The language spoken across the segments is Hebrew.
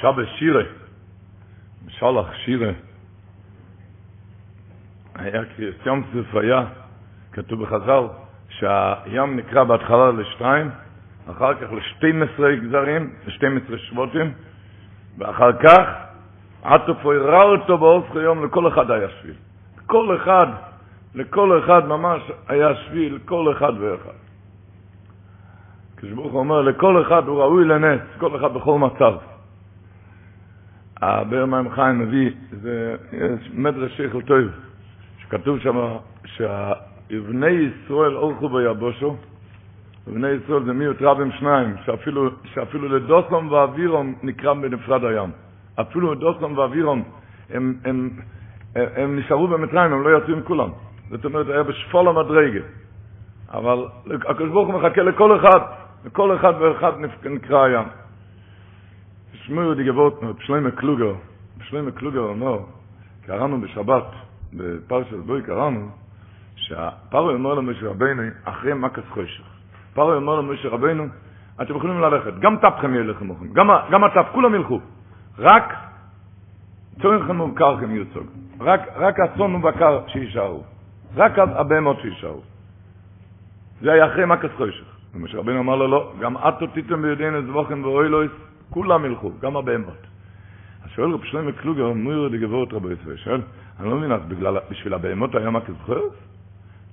שבת שירה, משלח שירה, היה ים סוף היה, כתוב בחז"ל, שהים נקרא בהתחלה לשתיים, אחר כך ל-12 גזרים, ל-12 שבוטים, ואחר כך, עטו פוירה אותו באוסך יום, לכל אחד היה שביל. לכל אחד, לכל אחד ממש היה שביל, לכל אחד ואחד. כשברוך אומר, לכל אחד הוא ראוי לנס, כל אחד בכל מצב. הבאר מים חיים מביא, זה מדרש שייכל טוב, שכתוב שם שבני ישראל אורחו ביבושו, ובני ישראל זה מיעוט רבים שניים, שאפילו, שאפילו לדוסום ואווירום נקרא בנפרד הים. אפילו לדוסום ואווירום הם, הם, הם, הם נשארו במצרים, הם לא יצאו עם כולם. זאת אומרת, היה בשפול המדרגה. אבל הקדוש ברוך הוא מחכה לכל אחד, לכל אחד ואחד נקרא הים. תשמעו די געוואלט מיט שלמה קלוגר, שלמה קלוגר אומר, קראנו בשבת בפרשת בוי קראנו שהפרעה אומר למשה רבנו אחרי מכת חושך. פרעה אומר למשה רבנו, אתם יכולים ללכת, גם טפכם ילכם לכם, גם, גם הטף, כולם ילכו, רק צורכם ובקרכם יוצוג, רק, רק הצאן ובקר שישארו, רק הבהמות שישארו. זה היה אחרי מכת חושך. ומשה רבנו אמר לו, לא, גם את תותיתם בידינו זבוכם ואוילויס, כולם ילכו, גם הבהמות. אז שואל רב שלמה קלוגר, מויר די גבורת רבי ישראל, שואל, אני לא מבין, אז בגלל, בשביל הבהמות היה מכת זכויות?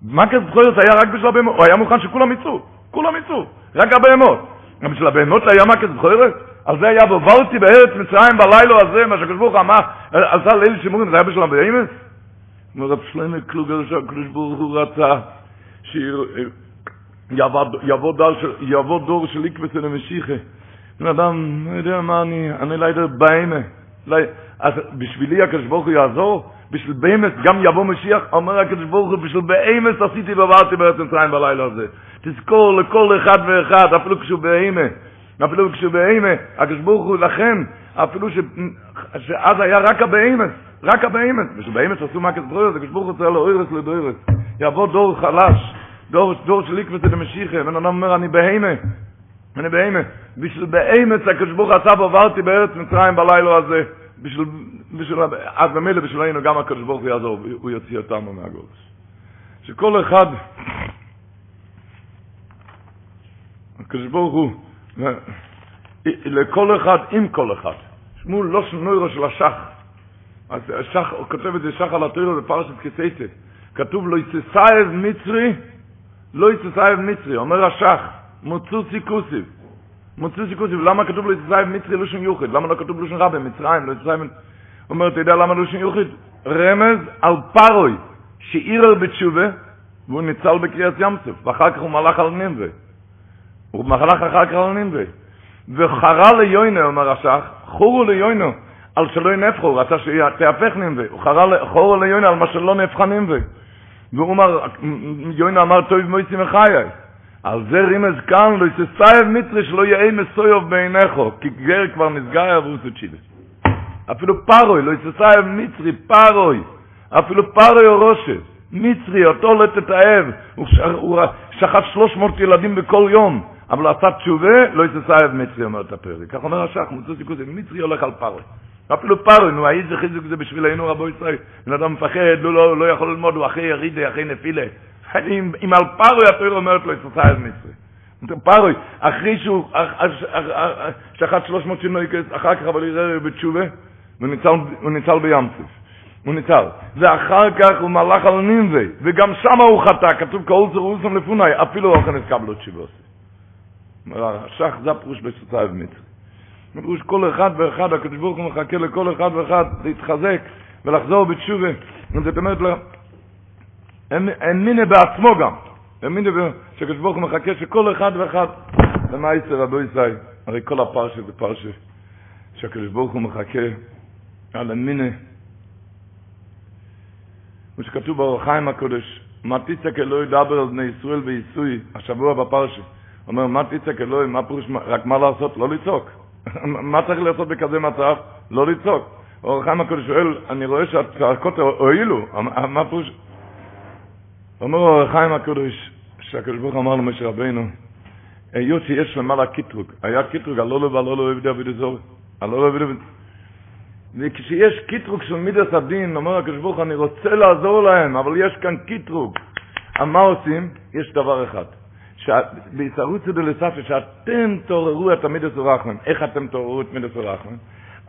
מכת זכויות היה רק בשביל הבהמות, הוא היה מוכן שכולם יצאו, כולם יצאו, רק הבהמות. גם בשביל הבהמות היה מכת זכויות? על זה היה בוברתי בארץ מצרים בלילה הזה, מה שהקדוש ברוך אמר, עשה ליל שימורים, זה היה בשביל הבהמות? אומר רב שלמה קלוגר שהקדוש ברוך הוא רצה שיבוא דור של עקבס אל המשיחה. בן אדם, לא יודע מה אני, אני לא יודע בהמה. אז בשבילי הקדוש ברוך הוא יעזור? בשביל בהמס גם יבוא משיח, אומר הקדוש ברוך הוא, בשביל בהמס עשיתי ועברתי בארץ מצרים בלילה הזה. תזכור לכל אחד ואחד, אפילו כשהוא בהמה, אפילו כשהוא בהמה, הקדוש ברוך הוא לכן, אפילו ש... שאז היה רק הבהמס, רק בשביל בהמס עשו מה הוא, הקדוש ברוך הוא צריך לאוירס לדוירס. יבוא דור חלש, דור, דור של עקבס אל המשיחה, בן אדם אומר, אני בהמה. אני בהמה, בשביל באמץ הקדוש ברוך עשה ועברתי בארץ מצרים בלילה הזה, בשביל, בשביל, אז במילא בשבילנו גם הוא יעזור, הוא יוציא אותנו מהגולש. שכל אחד, הקדוש ברוך הוא, לכל אחד עם כל אחד, שמו לא שנוירו של השח, אז השח, הוא כותב את זה שח על התוירו בפרשת כסייסה, כתוב לא יצסייב מצרי, לא יצסייב מצרי, אומר השח, מוצאו סיכוסיב. מוצאו סיכוסיב. למה כתוב יצחייב מצרי לושן יוחד? למה לא כתוב לושן רבי, מצרים, לא יצחייב... אומר, אתה יודע למה לושן יוחד? רמז על פרוי, שעירר בתשובה, והוא ניצל בקריאת ים סוף, ואחר כך הוא מלך על נינווה. הוא מלך אחר כך על נינווה. וחרה ליוינו, אומר השח, חורו ליוינו, על שלא ינפחו, הוא רצה שתהפך נינווה. הוא חורו ליוינו על מה שלא נהפכה נינווה. והוא אמר, יוינו אמר, טוב מויסי מחיי. על זה רימז כאן, לא יססייב מצרי שלא יהיה מסויוב בעיניכו, כי גר כבר נסגר והוא סוצ'ידס. אפילו פרוי, לא יססייב מצרי, פרוי, אפילו פרוי או רושס, מצרי, אותו לא תתאהב, הוא, ש... הוא שחט 300 ילדים בכל יום, אבל עשה תשובה, לא יססייב מצרי, אומר את הפרק. כך אומר השח, מוצא סיכוי, מצרי הולך על פרוי. אפילו פרוי, נו, האיז חיזוק זה בשבילנו רבו ישראל, בן אדם מפחד, לא, לא, לא יכול ללמוד, הוא אחרי ירידה, אחרי נפילה. אם, על פרוי התורה אומרת לו, יססייב מצרי. פרוי, אחרי שהוא שחט 300 שינוי, אחר כך אבל יראה בתשובה, הוא ניצל בים סוף. הוא ניצל. ואחר כך הוא מלך על נינבי, וגם שם הוא חטא, כתוב כל זרוסם לפוני, אפילו אוכל נתקבלו תשיבות. השח זה הפירוש בסוציו מצרי. פירוש כל אחד ואחד, הקדוש ברוך הוא מחכה לכל אחד ואחד להתחזק ולחזור בתשובה. זאת אומרת האמינה בעצמו גם. האמינה שהקדוש ברוך הוא מחכה שכל אחד ואחד, יצא רבו ישראל? הרי כל הפרשה זה פרשה שהקדוש ברוך הוא מחכה על המינה. כמו שכתוב באור הקודש, מה תצעק אלוהי דבר על בני ישראל ועיסוי, השבוע בפרשה. אומר, מה תצעק אלוהי, מה פירוש, רק מה לעשות? לא לצעוק. מה צריך לעשות בכזה מצב? לא לצעוק. אור החיים הקודש שואל, אני רואה שהצעקות הועילו, מה פירוש? אומר אור החיים הקודש, שהקדוש ברוך אמר למשה רבינו, היות שיש למעלה קיטרוג, היה קיטרוג, הלא לו והלא לו עבדי עבדי זור, הלא לו עבדי וכשיש קיטרוג של מידס הדין, אומר הקדוש ברוך אני רוצה לעזור להם, אבל יש כאן קיטרוג. מה עושים? יש דבר אחד. בהישרוצו דלספי, שאתם תעוררו את המידס ורחמן. איך אתם תעוררו את מידס ורחמן?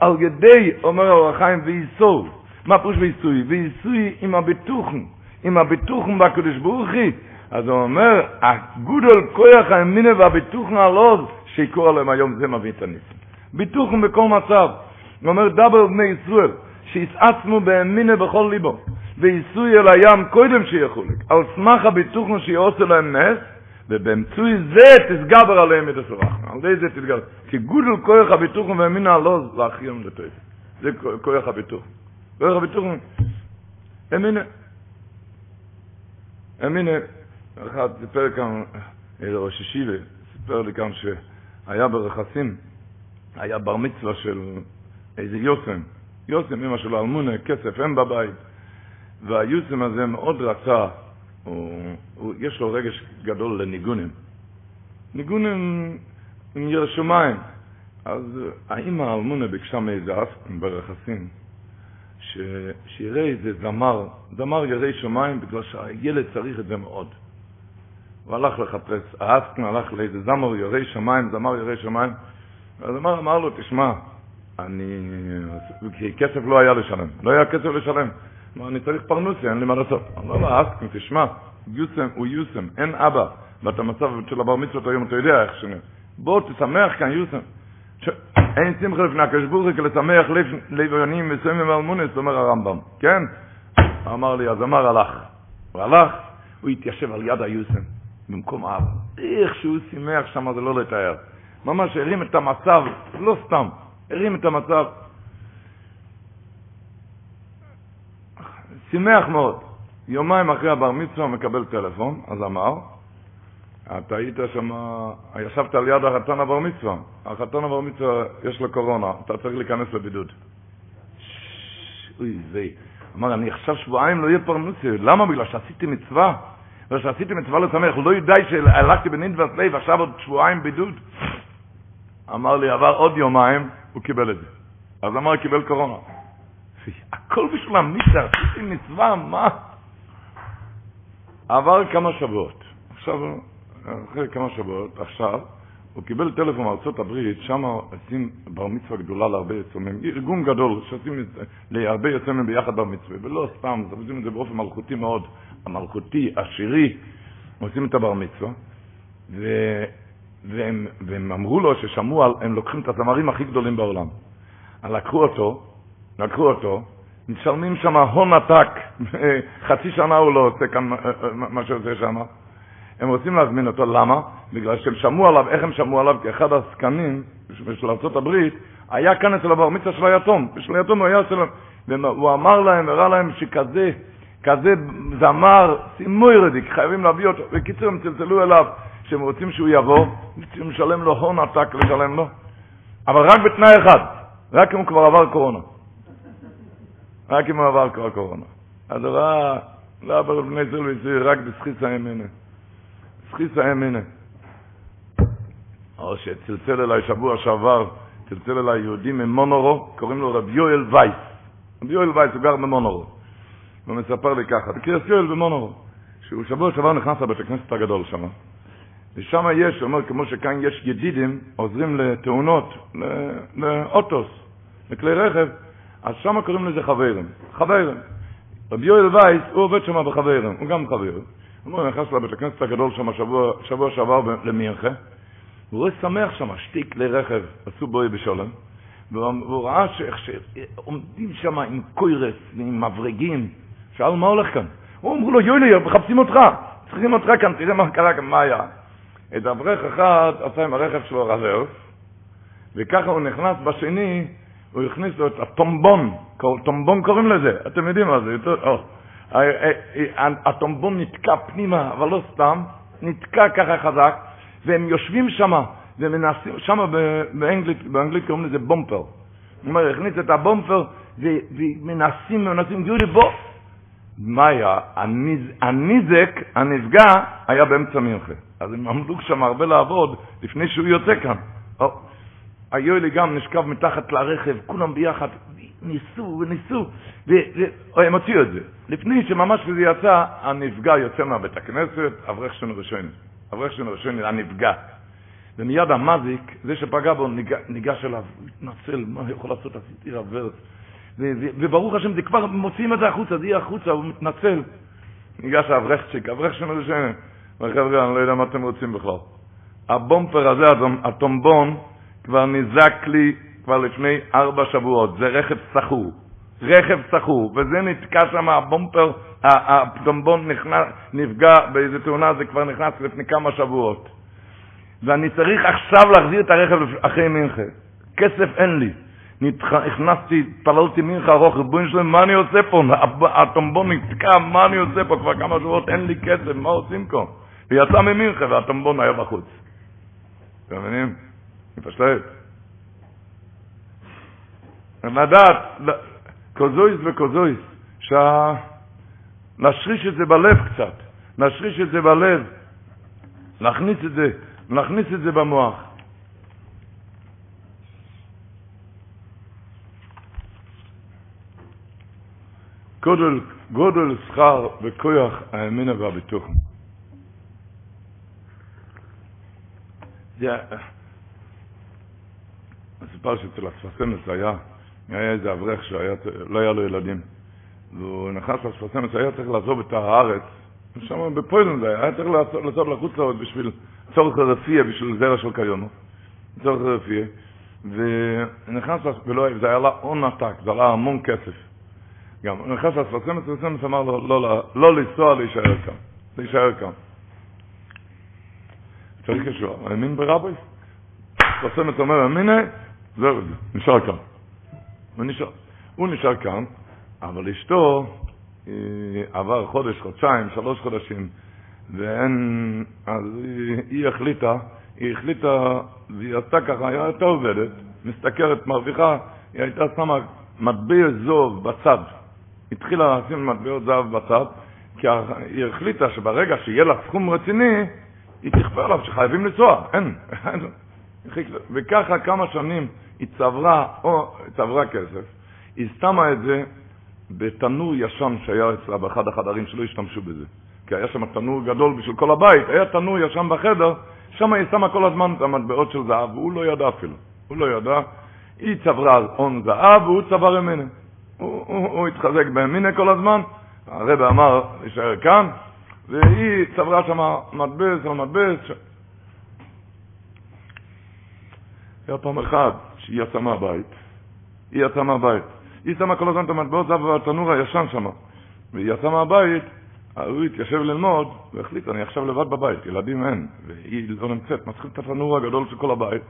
על ידי, אומר האור החיים, וייסור. מה פירוש וייסוי? וייסוי עם הביטוחן. עם הביטוחן בקדוש ברוך הוא. אז הוא אומר, הגודל כוח האמינה והביטוחן הלוז, שיקור עליהם היום, זה מביא את הניסים. ביטוחן בכל מצב. הוא אומר, דבר בני ישראל, שיסעצמו באמינה בכל ליבו, וייסוי אל הים קודם שיחולק, על סמך הביטוחן שיעושה להם נס, ובאמצוי זה תסגבר עליהם את הסורחם. על זה זה תסגבר. כי גודל כוח הביטוחן והאמינה הלוז, להכירם לטויף. זה כוח הביטוחן. כוח הביטוחן, אמינה. אמינה, אחד סיפר כאן, איזה ראש ישיבה, סיפר לי כאן שהיה ברכסים, היה בר מצווה של איזה יוסם, יוסם אמא שלו אלמונה, כסף אין בבית, והיוסם הזה מאוד רצה, הוא, הוא, יש לו רגש גדול לניגונים. ניגונים עם ירא שמיים. אז האמא האלמונה ביקשה מאיזה אף ברכסים, שיראה איזה זמר, זמר ירא שמיים, בגלל שהילד צריך את זה מאוד. הוא הלך לחפש, האסקן הלך לאיזה זמר ירא שמיים, זמר ירא שמיים, והזמר אמר לו, תשמע, אני... כי כסף לא היה לשלם, לא היה כסף לשלם. אמר, אני צריך פרנוסיה, אין לי מה לעשות. אמר לו, אסקן, תשמע, יוסם הוא יוסם, אין אבא. ואת המצב של הבר מצוות היום, אתה יודע איך שאני... בוא תשמח כאן יוסם. אין שמחה לפני הוא לשמח לב יונים וסמם אלמונס, אומר הרמב"ם, כן? אמר לי, אז אמר הלך. הוא הלך, הוא התיישב על יד היוסם, במקום האבא. איך שהוא שימח שם זה לא לתאר. ממש הרים את המצב, לא סתם, הרים את המצב. שימח מאוד. יומיים אחרי הבר מצווה מקבל טלפון, אז אמר, אתה היית שם, ישבת על יד החתן הבר מצווה. החתן הבר מצווה, יש לו קורונה, אתה צריך להיכנס לבידוד. אוי זה. אמר, אני עכשיו שבועיים לא יהיה פרנוסיה. למה? בגלל שעשיתי מצווה. בגלל שעשיתי מצווה לשמח. לא יודע שהלכתי בנינדברס לב, עכשיו עוד שבועיים בידוד. אמר לי, עבר עוד יומיים, הוא קיבל את זה. אז אמר, קיבל קורונה. הכל בשביל המיצה, עשיתי מצווה, מה? עבר כמה שבועות. עכשיו, אחרי כמה שבועות, עכשיו, הוא קיבל טלפון מארצות הברית, שם עושים בר מצווה גדולה להרבה יצומים, ארגון גדול שעושים להרבה יצומים ביחד בר מצווה, ולא סתם, עושים את זה באופן מלכותי מאוד, המלכותי, עשירי, עושים את הבר מצווה, ו... והם, והם אמרו לו ששמעו, על, הם לוקחים את הזמרים הכי גדולים בעולם. לקחו אותו, לקחו אותו, משלמים שם הון עתק, חצי שנה הוא לא עושה כאן מה שעושה שם. הם רוצים להזמין אותו, למה? בגלל שהם שמעו עליו, איך הם שמעו עליו? כי אחד העסקנים של ארה"ב היה כאן אצל הבר מצווה של היתום, בשביל היתום הוא היה אצלם, והוא אמר להם, הראה להם שכזה, כזה זמר, סימוי רדיק, חייבים להביא אותו. בקיצור, הם צלצלו אליו, שהם רוצים שהוא יבוא, צריכים לשלם לו הון עתק לשלם לו, אבל רק בתנאי אחד, רק אם הוא כבר עבר קורונה. רק אם הוא עבר כבר קורונה. אז ראה, לא בני וישראל, רק בסחיס הימינה. סחיס הימינה. או שצלצל אליי שבוע שעבר, צלצל אליי יהודי ממונורו, קוראים לו רב יואל וייס. רב יואל וייס, הוא גר במונורו. הוא מספר לי ככה, בקריאס יואל במונורו, שהוא שבוע שעבר נכנס לבית הכנסת הגדול שם. ושם יש, הוא אומר, כמו שכאן יש ידידים, עוזרים לתאונות, לאוטוס, לכלי רכב, אז שם קוראים לזה חברים. חברים. רבי יואל וייס, הוא עובד שם בחברים, הוא גם חבר. הוא נכנס לבית הכנסת הגדול שם שבוע, שעבר למינכה, והוא רואה שמח שם, שתי כלי רכב עשו בואי בשולם, והוא ראה שאיך שעומדים שם עם קוירס ועם מברגים, שאל מה הולך כאן? הוא אמרו לו, יואלי, מחפשים אותך, צריכים אותך כאן, תראה מה קרה כאן, מה היה. את אברך אחד עשה עם הרכב שלו רוורס, וככה הוא נכנס בשני, הוא הכניס לו את הטומבון, טומבון קוראים לזה, אתם יודעים מה זה, יותר, או, הטומבון נתקע פנימה, אבל לא סתם, נתקע ככה חזק, והם יושבים שם, ומנסים, שם באנגלית, באנגלית קוראים לזה בומפר. אומר, הכניס את הבומפר, ומנסים, מנסים, יורי בוא. מה היה? הניזק, הנפגע, היה באמצע מנחה. אז הם עמדו שם הרבה לעבוד לפני שהוא יוצא כאן. היו לי גם נשכב מתחת לרכב, כולם ביחד, ניסו וניסו, והם הוציאו את זה. לפני שממש כשזה יצא, הנפגע יוצא מהבית הכנסת, אברך שנו ראשון. אברך שנו ראשון, הנפגע. ומיד המזיק, זה שפגע בו, ניגש אליו, התנצל, מה יכול לעשות, עשיתי רוורס. וברוך השם, זה כבר מוציאים את זה החוצה, זה יהיה החוצה, הוא מתנצל. ניגש האברכצ'יק, אברך שנו ראשון. אומר, חבר'ה, אני לא יודע מה אתם רוצים בכלל. הבומפר הזה, הטומבון, כבר נזק לי כבר לפני ארבע שבועות. זה רכב סחור. רכב סחור, וזה נתקע שם, הבומפר, הטומבון נפגע באיזה תאונה, זה כבר נכנס לפני כמה שבועות. ואני צריך עכשיו להחזיר את הרכב אחרי מנחה. כסף אין לי. נכנסתי, התפללתי מנחה ארוך, ריבונו שלם, מה אני עושה פה? הטומבון נתקע, מה אני עושה פה? כבר כמה שבועות אין לי כסף, מה עושים פה? ויצא ממנחה והטומבון היה בחוץ. אתם מבינים? מפשטת. לדעת, קוזויס וקוזויס, שה... להשריש את זה בלב קצת, להשריש את זה בלב, להכניס את זה, להכניס את זה במוח. גודל, גודל שכר וכוח האמינה והביטוחן. זה הסיפר שאצל הספסמס היה, היה איזה אברך שלא היה לו ילדים. והוא נכנס לספסמס, היה צריך לעזוב את הארץ, שם בפוילנד היה, צריך לעזוב לחוץ לארץ בשביל צורך רפייה, בשביל זרע של קיומו, צורך רפייה. ונכנס, ולא, זה היה לה הון עתק, זה עלה המון כסף. גם, הוא נכנס לספסמס, הספסמס אמר לו, לא, לא, לנסוע, להישאר כאן, להישאר כאן. צריך ישוע, האמין ברבי? הספסמס אומר, המינה, זהו, נשאר כאן. הוא נשאר, כאן, אבל אשתו עבר חודש, חודשיים, שלוש חודשים, ואין, אז היא, היא החליטה, היא החליטה, והיא עשתה ככה, היא הייתה עובדת, משתכרת, מרוויחה, היא הייתה שמה מטבע זוב בצד. התחילה לשים מטבעות זהב בצד, כי היא החליטה שברגע שיהיה לה סכום רציני, היא תכפה עליו שחייבים לנסוע, אין. וככה כמה שנים היא צברה, או צברה כסף, היא שמה את זה בתנור ישן שהיה אצלה באחד החדרים שלא השתמשו בזה. כי היה שם תנור גדול בשביל כל הבית, היה תנור ישן בחדר, שם היא שמה כל הזמן את המטבעות של זהב, והוא לא ידע אפילו, הוא לא ידע. היא צברה הון זהב והוא צבר ימינה. הוא, הוא, הוא התחזק בימינה כל הזמן, הרב אמר להישאר כאן, והיא צברה שם מטבס על מטבס. היה פעם אחת שהיא יצאה מהבית, היא יצאה מהבית, היא שמה כל הזמן את המטבעות זהב בתנור הישן שם, והיא יצאה מהבית, הוא התיישב ללמוד, והחליט, אני עכשיו לבד בבית, ילדים אין, והיא לא נמצאת, מתחיל את התנור הגדול של כל הבית,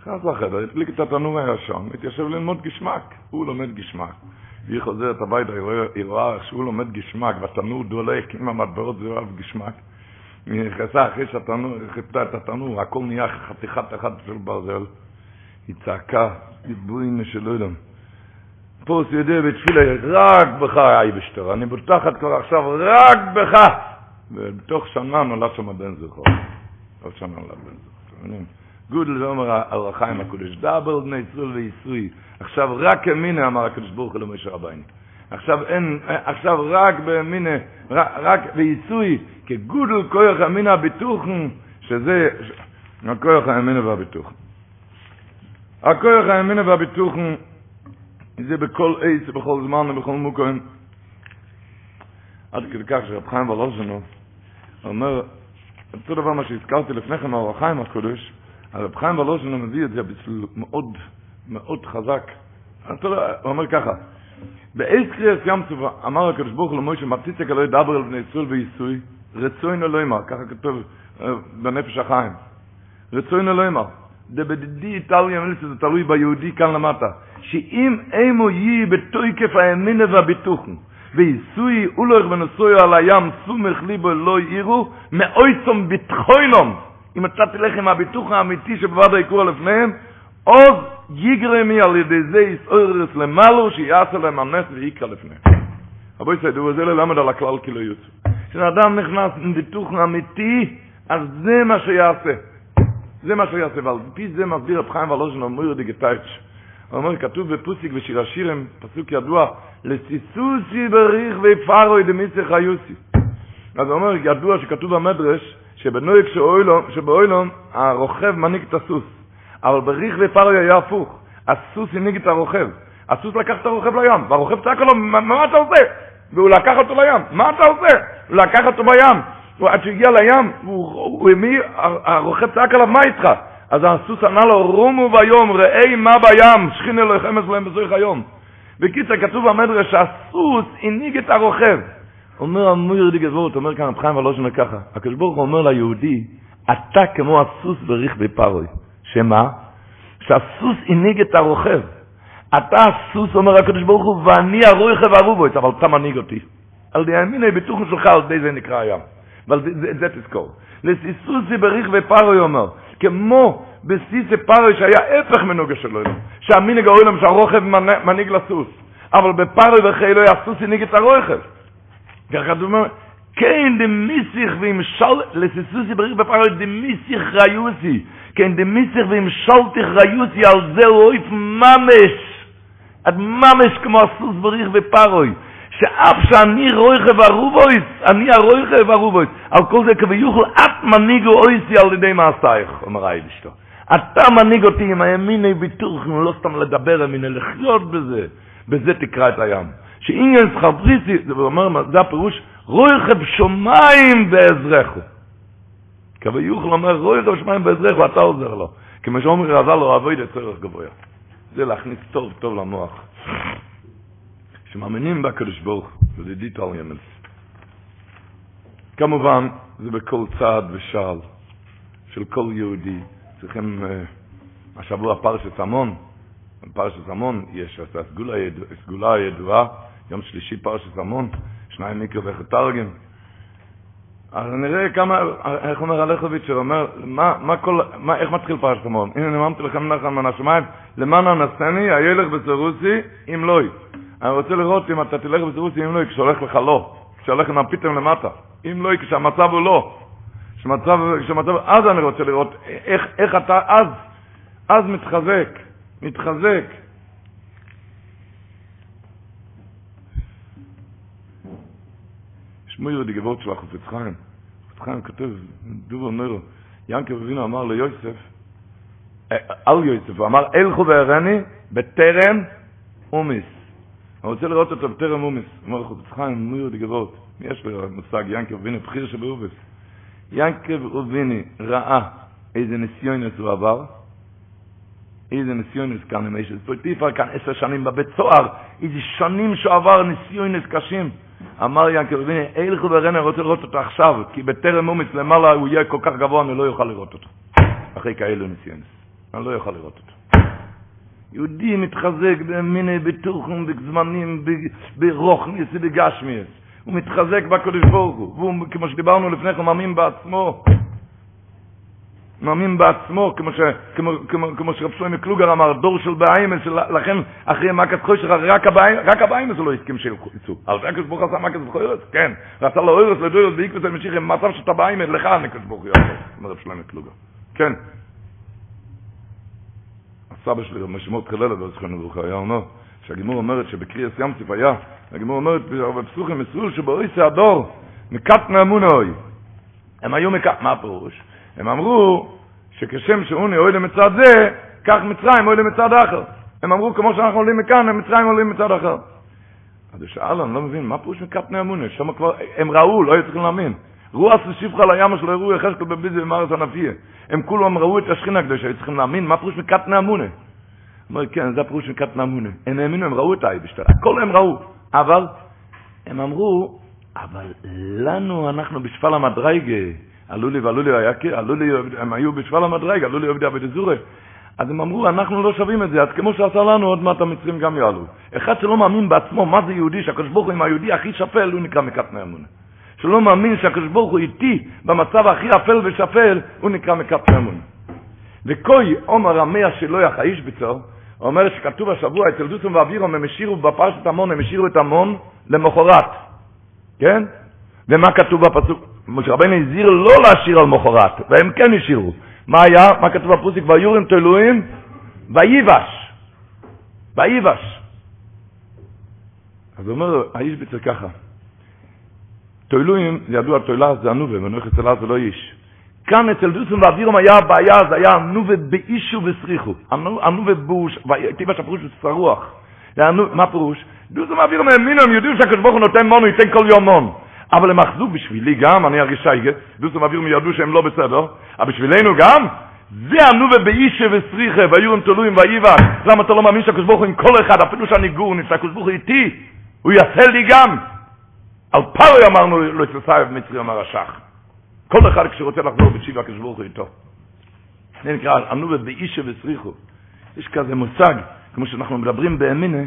נכנס לחדר, הדליק את התנור הישן, התיישב ללמוד גשמק, הוא לומד גשמק. והיא חוזרת הביתה, היא רואה איך שהוא לומד גשמק, והתנור דולק עם המטבעות זהב גשמק. היא נכנסה אחרי שהתנור, חיפתה את התנור, הכל נהיה חתיכת אחת של ברזל. היא צעקה, דיבורים יודעים. פה הוא יודע בתפילה, רק בך היה בשטר, אני בוטחת כבר עכשיו רק בך. ובתוך שנה נולד שם בן זכור. עוד שנה נולד בן זכור. גודל ואומר על החיים הקודש, דאבל בני ישראל וייסוי. עכשיו רק אמינה אמר הקדוש ברוך הוא למשה רבינו. עכשיו אין, עכשיו רק באמינה, רק, וייסוי, כגודל כוח אמינה הביטוחן, שזה הכוח האמינה והביטוחן. הכוח האמינה והביטוחן זה בכל עץ ובכל זמן ובכל מוקרים. עד כדי כך שרב חיים ולוזנו אומר, אותו דבר מה שהזכרתי לפני כן מהאור החיים הקודש, הרב חיים ולוזנו מביא את זה בשביל מאוד מאוד חזק. הוא אומר ככה, באיז קריאס ים צובה, אמר הקדוש ברוך הוא למוישה, מפציצק אלוהי דבר על בני ישראל ועיסוי, רצוין אלוהימה, ככה כתוב בנפש החיים. רצוין אלוהימה, דבדידי איטליה מליצה, זה תלוי ביהודי כאן למטה, שאם אימו יהי בתויקף האמינה והביטוחן, ויסוי אולך ונשוי על הים סומך ליבו לא יראו, מאויצום ביטחוינום, אם אתה תלך עם הביטוח האמיתי שבבד היקור לפניהם, עוז יגרמי על ידי זה יסעורס למעלו, שיעשה להם הנס ויקרא לפניהם. רבו יסיידו, וזה ללמד על הכלל כאילו יוצא. כשאדם נכנס עם ביטוח אמיתי, אז זה מה שיעשה. זה מה שיעשה, ועל פי זה מסביר רב חיים ולוז'ן אומר דיגטייץ'. הוא אומר, כתוב בפוסיק בשיר השירים, פסוק ידוע, לסיסוסי בריך ופרוי דמיסי חיוסי. אז הוא אומר, ידוע שכתוב במדרש, שבנויק שבאוילון הרוכב מנהיג את הסוס. אבל בריך ופרוי היה הפוך. הסוס הנהיג את הרוכב. הסוס לקח את הרוכב לים, והרוכב צעק לו, מה אתה עושה? והוא לקח אותו לים. מה אתה עושה? הוא לקח אותו בים. עד שהגיע לים, הוא המיא, הרוכב צעק עליו, מה איתך? אז הסוס ענה לו, רומו ביום, ראי מה בים, לו חמס להם בזריך היום. בקיצר, כתוב במדרש שהסוס הנהיג את הרוכב. אומר המויר די גבורת, אומר כאן רב חיים ולושן ככה, הקדוש ברוך הוא אומר ליהודי, אתה כמו הסוס בריך בפרוי. שמה? שהסוס הנהיג את הרוכב. אתה הסוס, אומר הקדוש ברוך הוא, ואני הרוכב הרובויץ, אבל אתה מנהיג אותי. על די המיני ביטוחן שלך, על די זה נקרא הים. אבל זה, זה, זה תזכור. לסיסוסי בריך ופרוי אומר, כמו בסיסי פרוי שהיה הפך מנוגה שלו, שהמינג האוילם שהרוכב מנהיג לסוס, אבל בפרוי וחילו הסוס הנהיג את הרוכב. ככה הוא אומר, כן דמיסיך וימשל, לסיסוסי בריך בפרוי דמיסיך ריוסי, כן דמיסיך וימשלתיך ריוסי, על זה אויף ממש, עד ממש כמו הסוס בריך בפרוי. שאף שאני רויכב הרובויס, אני הרויכב הרובויס, על כל זה כביוכל, את מנהיגו אויסי על ידי מעשייך, אומר האיבשתו. אתה מנהיג אותי עם הימיני ביטוח, לא סתם לדבר, אמיני לחיות בזה, בזה תקרא את הים. שאינגל סחבריסי, זה אומר, זה הפירוש, רויכב שומיים בעזרךו. כביוכל אומר, רויכב שומיים בעזרךו, אתה עוזר לו. כמו שאומר רזל לו, אבוי דצורך גבוה. זה להכניס טוב טוב למוח. שמאמינים בקדוש ברוך הוא, זה דיט על ימנס. כמובן, זה בכל צעד ושעל של כל יהודי. צריכים, uh, השבוע פרשת המון, פרשת המון, יש הסגולה, הידועה, יום שלישי פרשת המון, שניים מקרא וחתרגם. אז נראה כמה, איך אומר הלכוביץ', אומר, מה, מה כל, מה, איך מתחיל פרשת המון? הנה נאמרתי לכם נחל מן השמיים, למען הנשני, הילך בסרוסי, אם לא היא. אני רוצה לראות אם אתה תלך בסירוסי, אם לא, כשהולך לך לא, כשהולך הפיתם למטה. אם לא, כשהמצב הוא לא. כשמצב, כשמצב, אז אני רוצה לראות איך, איך אתה אז, אז מתחזק, מתחזק. שמעו יהודי גבורת של החופץ חיים. החופץ חיים כותב, דובר נוירו, ינקב אבינו אמר ליוסף, על יוסף, הוא אמר, אלכו והרני בטרם אומיס. אני רוצה לראות אותו בטרם אומס. אומר לך, חיים, מיר דגבות. יש לו מושג, ינקב רוביני, בחיר שבאובס. ינקב רוביני ראה איזה ניסיונס הוא עבר, איזה ניסיונס כאן עם איש פוטיפר כאן עשר שנים בבית סוהר, איזה שנים שהוא עבר ניסיונס קשים. אמר ינקב רוביני, אילך וברנה רוצה לראות אותו עכשיו, כי בטרם אומץ למעלה הוא יהיה כל כך גבוה, אני לא יוכל לראות אותו. אחרי כאלו ניסיונס. אני לא יוכל לראות אותו. יהודי מתחזק במיני בטוחים, בזמנים, ברוכניס ובגשמיאס. הוא מתחזק בקדוש ברוך הוא, והוא, כמו שדיברנו לפני כן, מאמין בעצמו. מאמין בעצמו, כמו, ש, כמו, כמו, כמו שרב שלמה קלוגר אמר, דור של באיימס, לכן אחרי מכת חושך, רק, רק הבאיימס לא הסכים שיצאו. זה הקדוש ברוך עשה מכת בחוירס, כן. רצה לו אוירס לדוירס בעקבות המשיך, עם מצב שאתה באיימס, לך הקדוש ברוך הוא יעשה, אומר רב שלמה קלוגר. כן. סבא שלי, רב משמעות חללה, בזכרנו ברוך היה אומר, שהגימור אומרת שבקריאס ים סיף היה, הגימור אומרת, בפסוחים מסלול שבאויסי הדור, מקט מאמונוי. הם היו מקט, מה הפירוש? הם אמרו שכשם שאוני אוי למצד זה, כך מצרים אוי למצד אחר. הם אמרו כמו שאנחנו עולים מכאן, מצרים עולים מצד אחר. אז הוא שאל, אני לא מבין, מה פירוש מקט מאמונוי? שם כבר, הם ראו, לא היו צריכים להאמין. רוח ששיבך לים שלא הראו יחזקאל בביזי ומארץ הנפיה. הם כולם ראו את השכינה הקדושה, צריכים להאמין, מה פירוש מקט נאמונה? אומר, כן, זה הפירוש מקט נאמונה. הם האמינו, הם ראו את האייבשטר, הכל הם ראו. אבל הם אמרו, אבל לנו, אנחנו בשפל המדרגה, עלו לי ועלו לי, היה, עלו לי, הם היו בשבל המדרג, עלו לי עובדי עבדי זורי. אז הם אמרו, אנחנו לא שווים את זה, אז כמו שעשה לנו, עוד מעט המצרים גם יעלו. אחד שלא מאמין בעצמו מה זה יהודי, שהקדוש ברוך הוא עם היהודי הכי שפל, הוא נקרא מקטני אמונה. שלא מאמין שהקדוש ברוך הוא איתי במצב הכי אפל ושפל, הוא נקרא מקטני אמונה. וכוי עומר המאה שלא יחאיש בצור, אומר שכתוב השבוע, אצל דוסום ואבירום הם השאירו בפרשת המון, הם השאירו את המון למחרת, כן? ומה כתוב בפסוק? משה רבינו הזהיר לא להשאיר על מחרת, והם כן השאירו. מה היה? מה כתוב בפוסיק? ויורים תלויים? ויבש. ויבש. אז אומר האיש בצל ככה, תוילויים, זה ידוע, תוילה זה הנובה, ונוח אצלה זה לא איש. כאן אצל דוסון ואבירום היה הבעיה, זה היה הנובה באישו וסריחו. הנובה בוש, טיבש הפירוש ושרוח. מה פירוש? דוסון ואבירום האמינו, הם יודעים שהקדוש הוא נותן מון, הוא ייתן כל יום מון. אבל הם אחזו בשבילי גם, אני ארגיש שייגת, דוסון ואבירום ידעו שהם לא בסדר, אבל בשבילנו גם, זה הנובה באישה וסריחה, והיו הם תלויים ואיבה. למה אתה לא מאמין שהקדוש ברוך הוא עם כל אחד, אפילו שאני גורניש, שהקדוש ברוך הוא איתי, הוא יעשה לי גם. על פרוי אמרנו, לא יצטרף מצרי אמר השח. כל אחד כשרוצה לחזור בתשיבה הקדוש ברוך הוא איתו. זה נקרא הנובה באישה וסריחו. יש כזה מושג, כמו שאנחנו מדברים באמינה,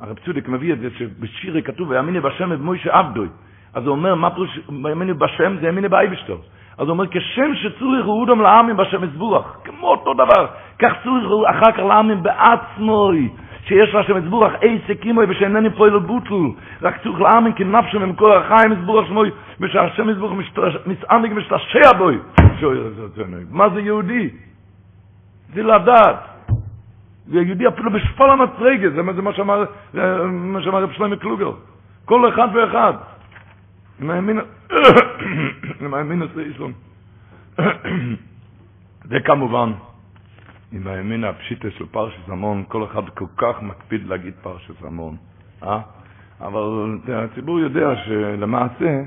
הרב צודק מביא את זה שבשירי כתוב, ויאמיני בשם את מוישה עבדוי. אז הוא אומר, מה פירוש, ויאמיני בשם זה יאמיני באייבשטור. אז הוא אומר, כשם שצוריך הוא אודם לעמים בשם אסבורך, כמו אותו דבר, כך צוריך הוא אחר כך לעמים בעצמוי. שיש לה שם אסבורך איסה קימוי ושאינני פועל לבוטל רק צריך להאמין כי נפשו ממקור החיים אסבורך שמוי ושהשם אסבורך מסעמיק משתשע בוי מה זה יהודי? זה לדעת. זה יהודי אפילו בשפל המצרגת זה שאמר מה שאמר רב שלמה קלוגר. כל אחד ואחד. הימין עשה איסלום זה כמובן עם הימין הפשיטה של פרשת המון, כל אחד כל כך מקפיד להגיד פרשת המון, אה? אבל הציבור יודע שלמעשה,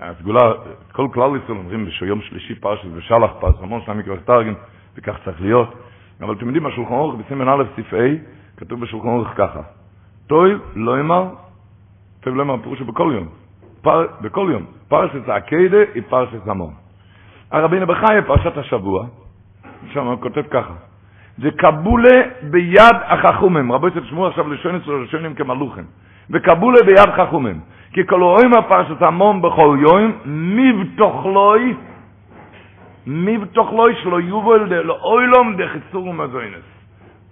הסגולה, כל כלל ישראל אומרים ביום שלישי פרשת ושלח פרשת המון, שם מקווה תרגם, וכך צריך להיות. אבל אתם יודעים, בשולחן אורך, בסימן א' סעיף כתוב בשולחן אורך ככה, טוי לא אמר, טוי לא אמר פירושו בכל יום, פר, בכל יום, פרשת העקדה היא פרשת המון. הרבינו בחיי, פרשת השבוע, שם כותב ככה, זה קבולה ביד החכומים, רבו תשמעו עכשיו לשונס ולשונים כמלוכים, וקבולה ביד חכומים, כי כל רואים הפרשת המון בכל יום, מבתוכלוי, מבתוכלוי שלא יובל לאוילום דחיסור ומזוינס.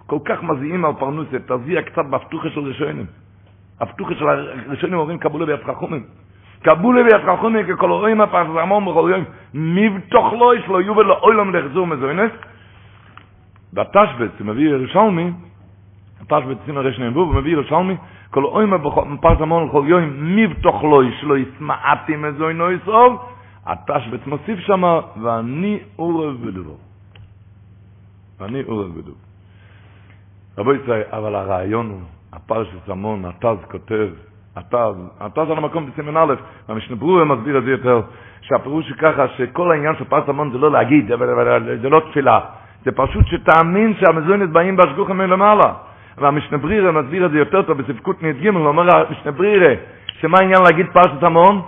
כל כך מזיעים על פרנוסת, תזיע קצת בפתוחה של רשונים. הפתוחה של הרשונים אומרים קבולה ביד חכומים. קבולה חכומים ככל רואים הפרשת המון בכל יום, מבתוכלוי שלא יובל לאוילום דחיסור ומזוינס. בתשבץ, מביא ירושלמי, התשבץ סימן רש נאמבו, הוא מביא ירושלמי, כל אוימה בפרס המון לכל יום, מבתוך לא שלא יסמעתי מזוי נוי סוף, התשבץ מוסיף שמה, ואני עורב בדובו. ואני עורב בדובו. רבו ישראל, אבל הרעיון הוא, הפרשת המון, התז כותב, התז, התז על המקום בסימן א', והמשנה ברורה מסביר את זה יותר, שהפירוש הוא ככה, שכל העניין של פרס המון זה לא להגיד, זה לא תפילה, זה פשוט שתאמין שהמזוינת באים בהשגוחם מלמעלה. והמשנה ברירה מסביר את זה יותר טוב בספקות נ"ג, הוא אומר המשנה ברירה, שמה העניין להגיד פרשת המון?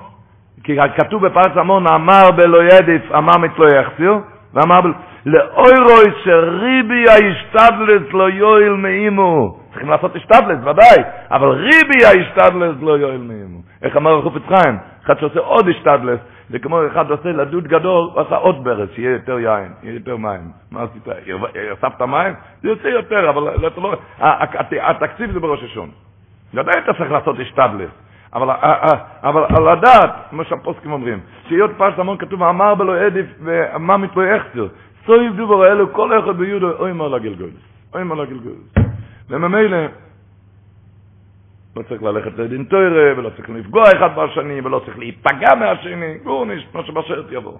כי כתוב בפרשת המון, אמר בלא ידיף, אמר מתלו יחסיר, ואמר בלא... לאוירוי שריבי הישתדלס לא יועיל מאימו. צריכים לעשות השתדלס, ודאי, אבל ריבי הישתדלס לא יועיל מאימו. איך אמר החופץ חיים? אחד שעושה עוד השתדלס, זה כמו אחד עושה לדוד גדול, הוא עשה עוד ברז, שיהיה יותר יין, יהיה יותר מים. מה עשית? הוספת מים? זה יוצא יותר, אבל אתה לא... התקציב זה בראש השון. ודאי אתה צריך לעשות השתדלס. אבל, אבל לדעת, כמו שהפוסקים אומרים, שהיות פרשת המון כתוב, אמר בלו עדיף ומה מתלו יחסר. סויב דובר האלו, כל אחד ביודו, אוי מה לגלגולס. אוי מה לגלגולס. וממילא, לא צריך ללכת לדין תוירה, ולא צריך לפגוע אחד בשני, ולא צריך להיפגע מהשני, גורניש, מה שבשרת יבוא.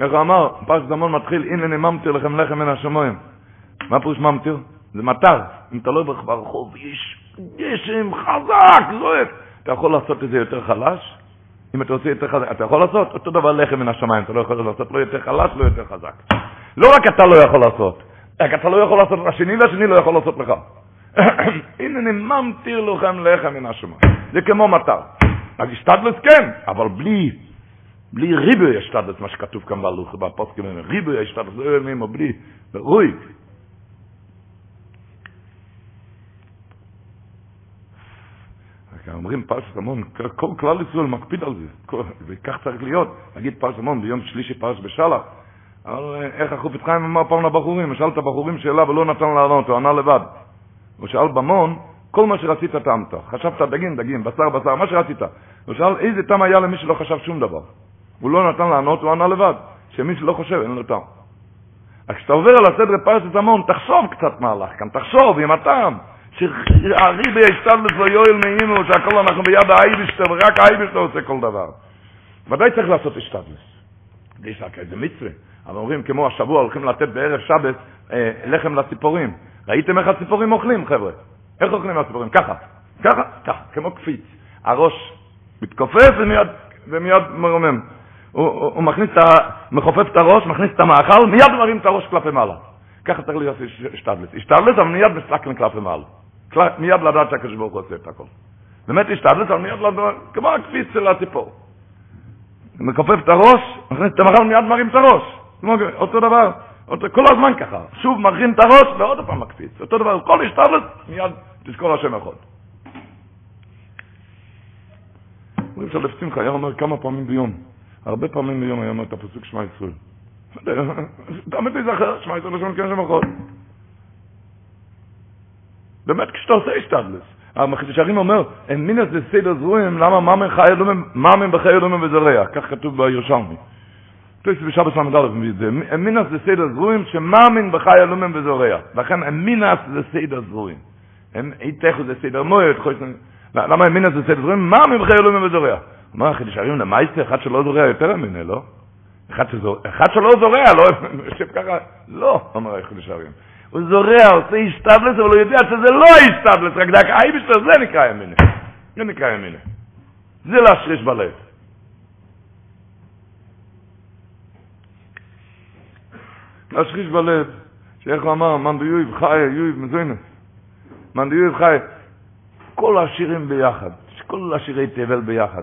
הוא אמר, פרש זמון מתחיל, הנה אני ממטיר לכם לחם מן השמיים. מה פירוש ממטיר? זה מטר. אם אתה לא ברחוב, יש גשם חזק, זועק. אתה יכול לעשות את זה יותר חלש? אם אתה עושה יותר חזק, אתה יכול לעשות אותו דבר לחם מן השמיים, אתה לא יכול לעשות לא יותר חלש, לא יותר חזק. לא רק אתה לא יכול לעשות, רק אתה לא יכול לעשות לשני, והשני לא יכול לעשות לך. הנה אני ממטיר לכם לחם מן השמיים. זה כמו מטר. אז השתדלס כן, אבל בלי, בלי ריבוי השתדלס, מה שכתוב כאן בהלוך, בפוסקים, ריבוי השתדלס, לא יודעים, בלי, רויק. אומרים פרשת המון, כל כלל ישראל מקפיד על זה, וכך צריך להיות, להגיד פרשת המון ביום שלישי פרש בשלח, אבל איך החופת חיים אמר פעם לבחורים, שאל את הבחורים שאלה ולא נתן לענות, הוא ענה לבד. הוא שאל במון, כל מה שרצית טעמת, חשבת דגים, דגים, בשר, בשר, מה שרצית. הוא שאל איזה טעם היה למי שלא חשב שום דבר. הוא לא נתן לענות, הוא ענה לבד, שמי שלא חושב אין לו טעם. אז כשאתה עובר על הסדר פרשת המון, תחשוב קצת מה הלך כאן, תחשוב עם הטעם. שהריבי השתדלת לו יואל מאימו, שהכל אנחנו ביד האייבשטר, ורק האייבשטר עושה כל דבר. ודאי צריך לעשות השתדלת. זה מצווה. אבל אומרים, כמו השבוע הולכים לתת בערב שבת אה, לחם לציפורים. ראיתם איך הציפורים אוכלים, חבר'ה? איך אוכלים הציפורים? ככה, ככה, ככה, כמו קפיץ. הראש מתכופף ומיד, ומיד מרומם. הוא, הוא, הוא מכניס את ה... מכופף את הראש, מכניס את המאכל, מיד מרים את הראש כלפי מעלה. ככה צריך להיות השתדלת. השתדלת, אבל מיד מסתכלים כלפי מעלה. מיד לדעת שהקדוש ברוך הוא עושה את הכל. באמת השתדלת, אבל מיד לדעת, כמו הקפיץ של הציפור. מכופף את הראש, מכניס את המאכל, מיד מרים את הראש. אותו דבר, אותו, כל הזמן ככה. שוב מרים את הראש ועוד פעם מקפיץ. אותו דבר, כל השתדלת, מיד תזכור השם אחד. אומרים שלף שמחה היה אומר כמה פעמים ביום. הרבה פעמים ביום היה אומר את הפסוק שמע ישראל. תמיד תיזכר, שמע ישראל לשון כן שם אחד. באמת כשאתה עושה השתדלס. המחדש הרים אומר, אין מינס זה סדר זרועים, למה מאמן חי אלומים, מאמן בחיי אלומים וזרע, כך כתוב בירושלמי. תויס בשבת ל"א מביא את זה, אמינס זה סדר זרועים, שמאמין בחי אלומים וזורע. לכן אמינס זה סדר זרועים. איתך זה סדר מועד, למה אמינס זה סדר זרועים? מאמין בחיי אלומים וזורע. אומר החידש הרים למייסטר, אחד שלא זורע יותר אמינה, לא? אחד שלא זורע, לא, יושב ככה, לא, אומר החידש הרים. הוא זורע, עושה השתבלס, אבל הוא יודע שזה לא השתבלס, רק דק האייבשטר, זה נקרא ימינה. זה נקרא ימינה. זה להשריש בלב. להשריש בלב, שאיך הוא אמר, מאן דיוב חי, יוב מזוינס. מאן דיוב חי, כל השירים ביחד, כל השירי תבל ביחד,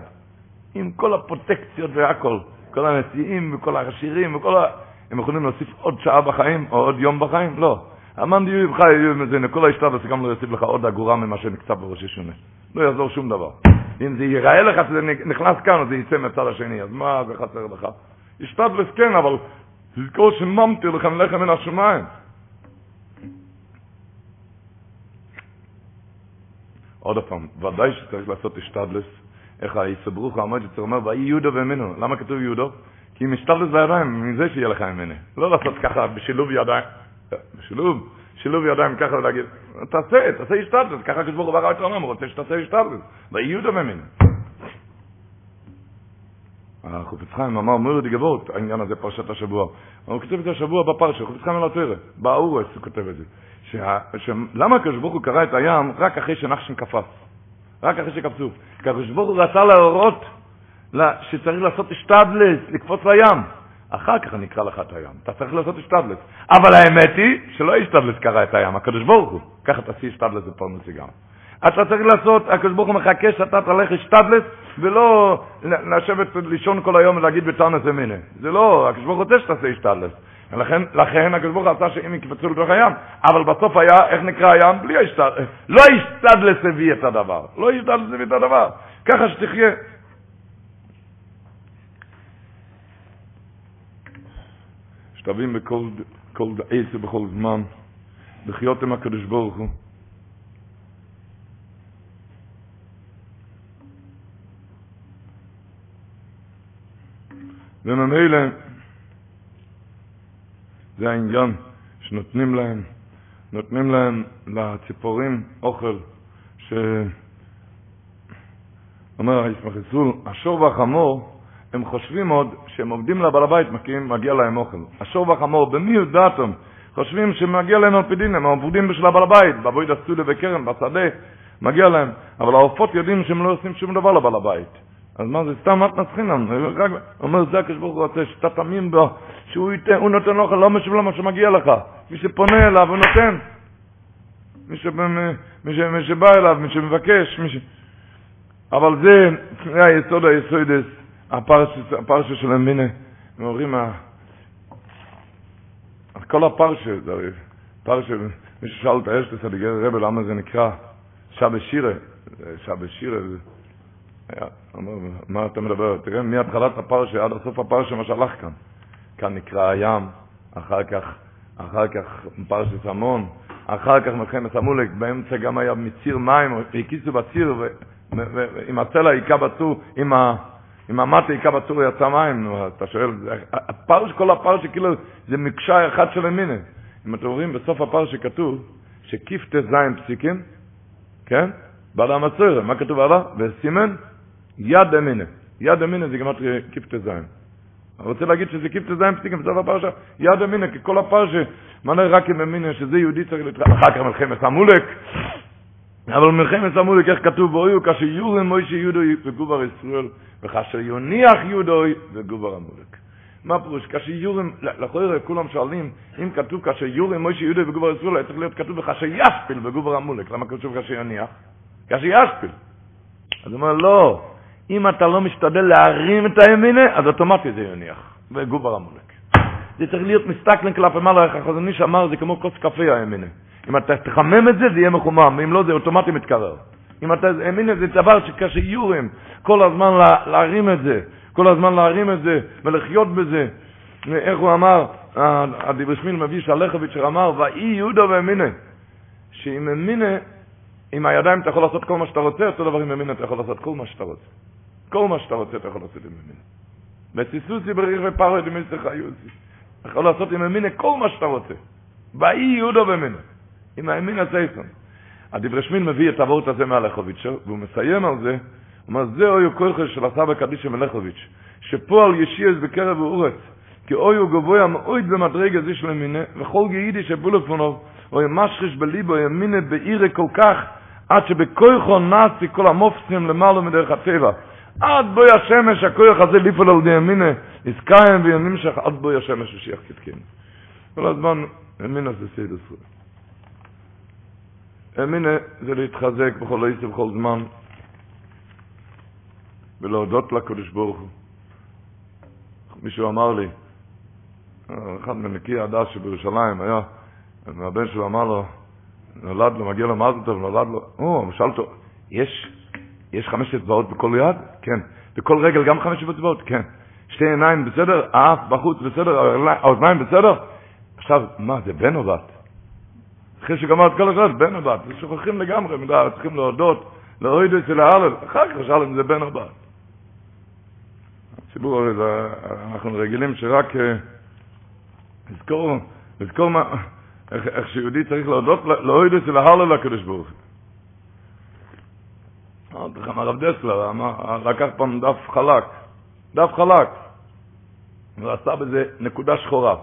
עם כל הפרוטקציות והכל, כל הנשיאים וכל השירים וכל ה... הם יכולים להוסיף עוד שעה בחיים או עוד יום בחיים? לא. המאן דיוב חי, יוב מזוינס, כל ההשתבס גם לא יוסיף לך עוד אגורה ממה שנקצב בראש השונה. לא יעזור שום דבר. אם זה ייראה לך שזה נכנס כאן, זה יצא מהצד השני, אז מה זה חסר לך? השתבלס כן, אבל תזכור שממתי לכם לחם מן השמיים. עוד פעם, ודאי שצריך לעשות השתדלס, איך היסברוך העמוד שצריך אומר, ויהי יהודו ואמינו. למה כתוב יהודו? כי אם השתדלס בידיים, מזה שיהיה לך אמנה. לא לעשות ככה בשילוב ידיים. בשילוב, שילוב ידיים ככה ולהגיד, תעשה, תעשה השתדלס, ככה כשבור העולם, הוא רוצה שתעשה השתדלס. ויהי יהודו ואמינו. החופץ חיים אמר מורד גבורת, העניין הזה פרשת השבוע. הוא כותב את זה השבוע בפרשה, חופץ חיים על התרא, באורס הוא כותב את זה. למה הקדוש ברוך הוא קרא את הים רק אחרי שנחשן קפץ? רק אחרי שקפצו. כי הקדוש ברוך הוא רצה להורות שצריך לעשות אשתדלס, לקפוץ לים. אחר כך אני אקרא לך את הים. אתה צריך לעשות אשתדלס. אבל האמת היא שלא אשתדלס קרא את הים, הקדוש ברוך הוא. ככה תעשי אשתדלס בפרנסי גם. אתה צריך לעשות, הקדוש ברוך הוא מחכה שאתה תלך אשתדלס, ולא לשבת לישון כל היום ולהגיד בטענס אמינה. זה לא, הקדוש ברוך רוצה שתעשה אשתדלס. לכן, לכן הקדוש ברוך רצה שאם יקפצו לתוך הים, אבל בסוף היה, איך נקרא הים? בלי האשתדלס. לא האשתדלס הביא את הדבר. לא האשתדלס הביא את הדבר. ככה שתחיה. שתבין בכל דעס ובכל זמן, לחיות עם הקדוש ברוך הוא. וממילא זה העניין שנותנים להם, נותנים להם לציפורים אוכל, שאומר הישמחיסול, השור והחמור, הם חושבים עוד שהם עובדים לבעל הבית, מגיע להם אוכל. השור והחמור, במיעוט דעתם, חושבים שמגיע להם על פי דין, הם עובדים בשביל הבעל הבית, בבויד הסטודה בכרם, בשדה, מגיע להם. אבל העופות יודעים שהם לא עושים שום דבר לבעל הבית. אז מה זה סתם את נסחינן, רק אומר זה הקדוש ברוך הוא רוצה שאתה תאמין בו, שהוא ייתן, הוא נותן לך, לא משוב למה שמגיע לך, מי שפונה אליו הוא נותן, מי, שבא, מי, מי שבא אליו, מי שמבקש, מי ש... אבל זה, זה היסוד היסודס, הפרשה של המינה, הם אומרים, כל הפרשה, זה פרשה, מי ששאל את האשטס, הדיגר רבל, למה זה נקרא שבא שירה, שירה, מה אתה מדבר? תראה, מהתחלת הפרשה עד הסוף הפרשה, מה שהלך כאן. כאן נקרא הים, אחר כך, אחר כך פרשת המון, אחר כך מלחמת המולק, באמצע גם היה מציר מים, והקיסו בציר, ועם הצלע היכה בצור, עם, ה, עם המטה היכה בצור יצא מים, אתה שואל, הפרש, כל הפרש כאילו זה מקשה אחד של המינה. אם אתם רואים בסוף הפרש כתוב שכיף ט"ז פסיקים, כן? בעד המצוירה, מה כתוב הלאה? וסימן יד המינה. יד המינה זה גמטרי כיף ט"ז. אני רוצה להגיד שזה כיף ט"ז פסיקים בסוף הפרשה, יד המינה, כי כל הפרשה מנה רק עם המינה שזה יהודי צריך להתחיל, אחר כך מלחמת המולק, אבל מלחמת המולק, איך כתוב באויו, כאשר יורם מוישה יהודו וגובר ישראל, וכאשר יוניח יהודו וגובר המולק. מה פירוש? כאשר יורם, לכאורה כולם שואלים, אם כתוב כאשר יורם מוישה יהודו וגובר ישראל, היה צריך להיות כתוב וכאשר ישפיל וגובר המולק. למה כתוב כאשר יוניח? כאשר ישפיל. אז הוא אומר, לא, אם אתה לא משתדל להרים את הימינה, אז אוטומטית זה יוניח, וגובר המולק. זה צריך להיות מסתכלן כלפי מעלה, איך החזון איש אמר, זה כמו כוס קפה הימינה. אם אתה תחמם את זה, זה יהיה מחומם, אם לא, זה אוטומטית מתקרר. אם אתה, ימינה זה דבר שכאשר יורים, כל הזמן לה, להרים את זה, כל הזמן להרים את זה, ולחיות בזה. איך הוא אמר, הדיברשמיל מביא שהלכביץ' אמר, ואי יהודה ואמינה, שעם אמינה, עם הידיים אתה יכול לעשות כל מה שאתה רוצה, אותו דבר עם אמינה אתה יכול לעשות כל מה שאתה רוצה. כל מה שאתה רוצה אתה יכול לעשות עם אמינה. וציסוסי בריך ופרו את מיסך היוסי. אתה יכול לעשות עם אמינה כל מה שאתה רוצה. באי יהודו במינה. עם האמינה סייסון. הדברי שמין מביא את הוורט הזה מהלכוביץ', והוא מסיים על זה, הוא אומר, זה אוי כויכה של הסבא קדישה מלכוביץ', שפועל ישיאס בקרב ואורץ, כי אוי הוא גבוה מאוד במדרגה זה של המינה, וכל גאידי שבולפונוב, אוי משחיש בליבו ימינה בעירה כל כך, עד שבכויכו נאסי כל המופסים למעלה מדרך הטבע. עד בוי השמש, הכוח הזה ליפול על ימינה, יסקיים וימשך עד בוי השמש ושיח כתקין. כל הזמן, ימינה זה סייד עשרה. ימינה זה להתחזק בכל עיסי ובכל זמן, ולהודות לקדוש ברוך הוא. מישהו אמר לי, אחד מנקי הדס שבירושלים היה, והבן שלו אמר לו, נולד לו, מגיע לו מזל טוב, נולד לו, או, שאל אותו, יש יש חמש אצבעות בכל יד? כן. בכל רגל גם חמש אצבעות? כן. שתי עיניים בסדר? האף בחוץ בסדר? האוזניים בסדר? עכשיו, מה, זה בן או בת? אחרי שגמר את כל השעות, בן או בת. שוכחים לגמרי, מדי, צריכים להודות, להוריד את זה להלל, אחר כך שאל אם זה בן או בת. הציבור הרי, אנחנו רגילים שרק לזכור, לזכור מה, איך שיהודי צריך להודות, להוריד את זה להלל לקדוש ברוך הוא. אמרתי לכם, הרב דסלר לקח פעם דף חלק, דף חלק, ועשה בזה נקודה שחורה.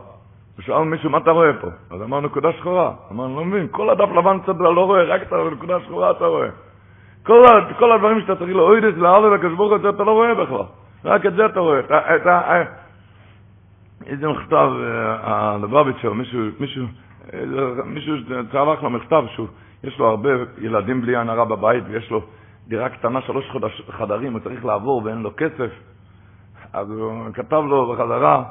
ושאל מישהו, מה אתה רואה פה? אז אמר, נקודה שחורה. אמר, אני לא מבין, כל הדף לבן קצת לא רואה, רק את הנקודה השחורה אתה רואה. כל, כל הדברים שאתה צריך להוריד את זה, להעלות לקדוש ברוך הוא, אתה לא רואה בכלל. רק את זה אתה רואה. את ה... איזה מכתב, הלבביצ'ר, מישהו, מישהו, מישהו צלח לו מכתב שיש לו הרבה ילדים בלי עין הרע בבית, ויש לו דירה קטנה, שלוש חדרים, הוא צריך לעבור ואין לו כסף, אז הוא כתב לו בחזרה,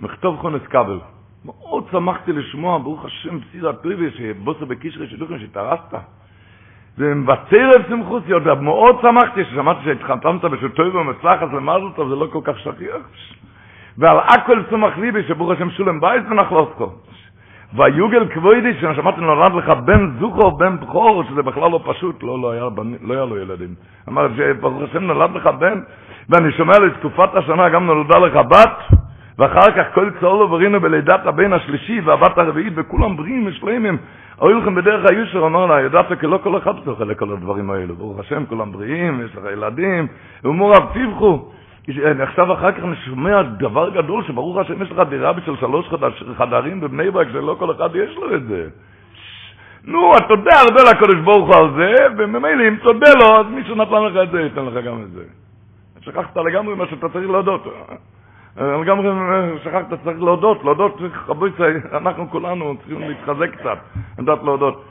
מכתוב חונס כבל. מאוד שמחתי לשמוע, ברוך השם, בסיר הטריבי, שבוסר בקישרי שידוכים שהתארסת. זה מבצר את שמחוסיות, מאוד שמחתי ששמעתי שהתחתמת בשטוי ומצלחת למזל טוב, זה לא כל כך שכיח. ועל הכל צומח ליבי, שברוך השם שולם בייס ונחלוסקו. ויוגל כבוידי, ששמעתי נולד לך בן זוכר, בן בכור, שזה בכלל לא פשוט, לא, לא, היה, לא היה לו ילדים. אמר, ברוך השם נולד לך בן, ואני שומע לתקופת השנה גם נולדה לך בת, ואחר כך כל צהור וברינו בלידת הבן השלישי והבת הרביעית, וכולם בריאים ושלמים, היו לכם בדרך היושר, אמר לה, ידעת כי לא כל אחד זוכה לכל הדברים האלו. ברוך השם, כולם בריאים, יש לך ילדים, ואומרו רב תבחו. עכשיו אחר כך אני שומע דבר גדול, שברוך השם יש לך דירה בשביל שלוש חדרים בבני ברק, שלא כל אחד יש לו את זה. נו, אתה יודע הרבה לקדוש ברוך הוא על זה, וממילא אם תודה לו, אז מישהו נתן לך את זה, ייתן לך גם את זה. שכחת לגמרי מה שאתה צריך להודות. לגמרי שכחת, צריך להודות, להודות, אנחנו כולנו צריכים להתחזק קצת, לדעת להודות.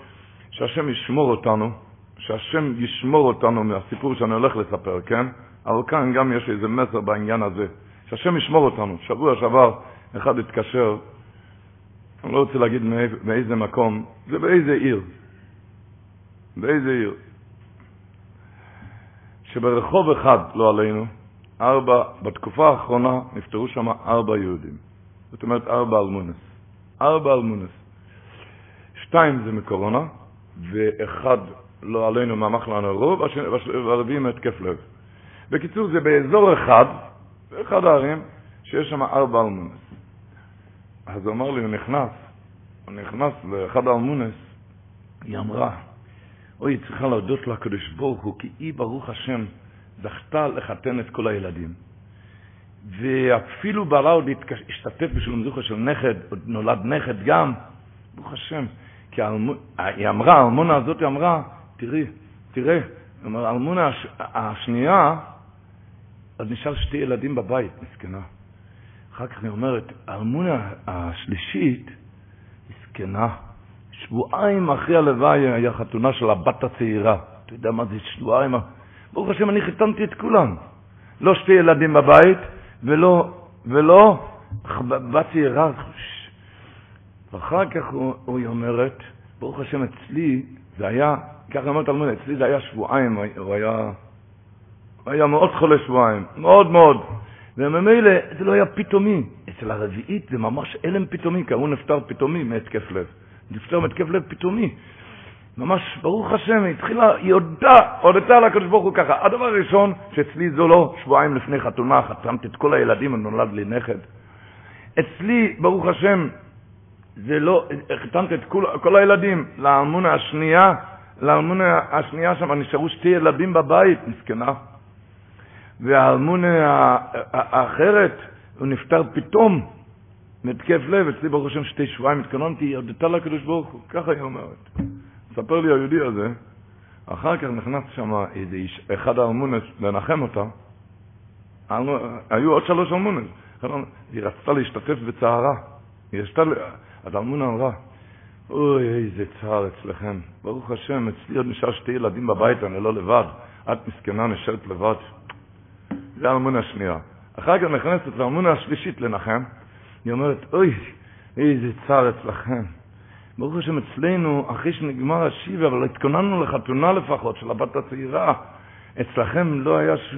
שהשם ישמור אותנו, שהשם ישמור אותנו מהסיפור שאני הולך לספר, כן? אבל כאן גם יש איזה מסר בעניין הזה, שהשם ישמור אותנו. שבוע שעבר אחד התקשר, אני לא רוצה להגיד מאיזה מקום, זה באיזה עיר. באיזה עיר. שברחוב אחד, לא עלינו, ארבע, בתקופה האחרונה נפטרו שם ארבע יהודים. זאת אומרת ארבע אלמונס. ארבע אלמונס. שתיים זה מקורונה, ואחד לא עלינו מהמחלה הנורוב, והרביעי מהתקף לב. בקיצור, זה באזור אחד, באחד הערים, שיש שם ארבע אלמונס. אז הוא אמר לי, הוא נכנס, הוא נכנס לאחד האלמונס, היא אמרה, אוי, צריכה להודות לקדוש ברוך הוא, כי היא, ברוך השם, זכתה לחתן את כל הילדים. ואפילו בעלה עוד השתתף בשלום זוכר של נכד, עוד נולד נכד גם, ברוך השם. כי האלמונה, היא אמרה, האלמונה הזאת אמרה, תראי, תראה, האלמונה הש, השנייה, עוד נשאר שתי ילדים בבית, מסכנה. אחר כך היא אומרת, האלמונה השלישית, מסכנה, שבועיים אחרי הלוואי היה חתונה של הבת הצעירה. אתה יודע מה זה שבועיים? ברוך השם, אני חיתנתי את כולם. לא שתי ילדים בבית, ולא, ולא בת צעירה. ואחר כך הוא, היא אומרת, ברוך השם, אצלי זה היה, ככה אמרת תלמוד, אצלי זה היה שבועיים, הוא היה, היה מאוד חולה שבועיים, מאוד מאוד. וממילא זה לא היה פתאומי. אצל הרביעית זה ממש הלם פתאומי, כי הוא נפטר פתאומי מהתקף לב. נפטר מהתקף לב פתאומי. ממש, ברוך השם, היא התחילה, היא הודה, הודתה לקדוש ברוך הוא ככה. הדבר הראשון, שאצלי זו לא שבועיים לפני חתונה, חתמתי את כל הילדים ונולד לי נכד. אצלי, ברוך השם, זה לא, חתמתי את כל, כל הילדים. לאלמונה השנייה, לאלמונה השנייה שם נשארו שתי ילדים בבית, מסכנה. והאלמונה האחרת, הוא נפטר פתאום מהתקף לב, אצלי ברוך השם שתי שבועיים התכוננתי, היא הודתה לקדוש ברוך הוא, ככה היא אומרת. מספר לי היהודי הזה, אחר כך נכנס שם איזה איש, אחד האלמונס לנחם אותה, היו עוד שלוש אלמונס, היא רצתה להשתתף בצערה, היא רצתה, אז האלמונה אמרה, אוי, איזה צער אצלכם, ברוך השם, אצלי עוד נשאר שתי ילדים בבית, אני לא לבד, את מסכנה נשארת לבד. זה האלמונה השנייה. אחר כך נכנסת לאלמונה השלישית לנחם, היא אומרת, אוי, איזה צער אצלכם. ברוך השם אצלנו, אחרי שנגמר השיבה, אבל התכוננו לחתונה לפחות, של הבת הצעירה, אצלכם לא היה, ש...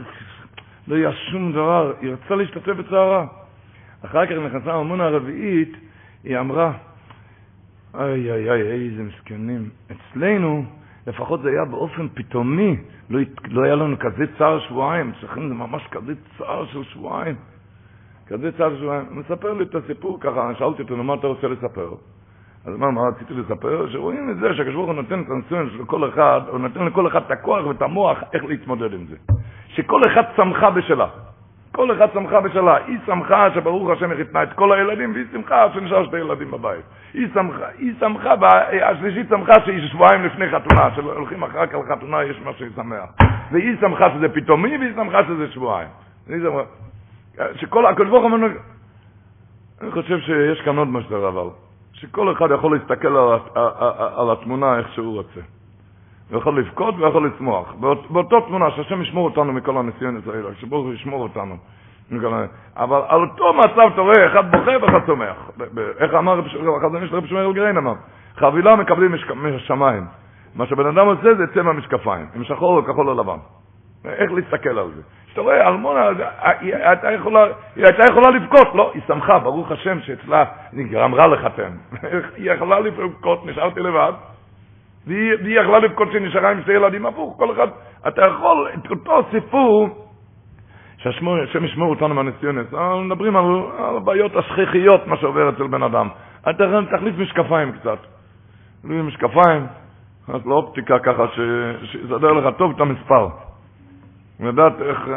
לא היה שום דבר, היא רצתה להשתתף בצערה. אחר כך נכנסה המונה הרביעית, היא אמרה, איי איי איי, איזה מסכנים. אצלנו, לפחות זה היה באופן פתאומי, לא, לא היה לנו כזה צער שבועיים, אצלכם זה ממש כזה צער של שבועיים. כזה צער של שבועיים. הוא מספר לי את הסיפור ככה, שאלתי אותו, מה אתה רוצה לספר? אז מה, מה רציתי לספר? שרואים את זה שהקדוש ברוך הוא נותן את הניסיון של כל אחד, הוא נותן לכל אחד את הכוח ואת המוח איך להתמודד עם זה. שכל אחד צמחה בשלה. כל אחד צמחה בשלה. היא שמחה שברוך השם היא חיתנה את כל הילדים, והיא שמחה שנשאר שתי ילדים בבית. היא שמחה, היא שמחה, השלישית שמחה שהיא שבועיים לפני חתונה, שהולכים אחר כך לחתונה יש משהו שמח. והיא שמחה שזה פתאומי, והיא שמחה שזה שבועיים. שכל, הקדוש ברוך הוא אני חושב שיש כאן עוד משדר אבל. שכל אחד יכול להסתכל על, על התמונה איך שהוא רוצה. הוא יכול לבכות ויכול לצמוח. באות, באותו תמונה, שהשם ישמור אותנו מכל הניסיון האלה, שברוך הוא ישמור אותנו. אבל על אותו מצב אתה רואה, אחד בוכה ואחד צומח. איך אמר החזון של רבי שמואל אלגרין אמר, חבילה מקבלים משמיים. מה שבן אדם עושה זה יצא מהמשקפיים, עם שחור או כחול או לבן. איך להסתכל על זה? שאתה רואה, אלמונה, היא הייתה יכולה, היא הייתה יכולה לבכות, לא, היא שמחה, ברוך השם שאצלה נגרם רע לחתן. היא יכלה לבכות, נשארתי לבד, והיא יכלה לבכות שנשארה עם שתי ילדים הפוך, כל אחד, אתה יכול, את אותו סיפור, שהשם ישמור אותנו מהניסיונת, מדברים על, על הבעיות השכיחיות, מה שעובר אצל בן אדם. אתה תחליף משקפיים קצת. משקפיים, אז לאופטיקה ככה, שיסדר לך טוב את המספר. לדעת איך...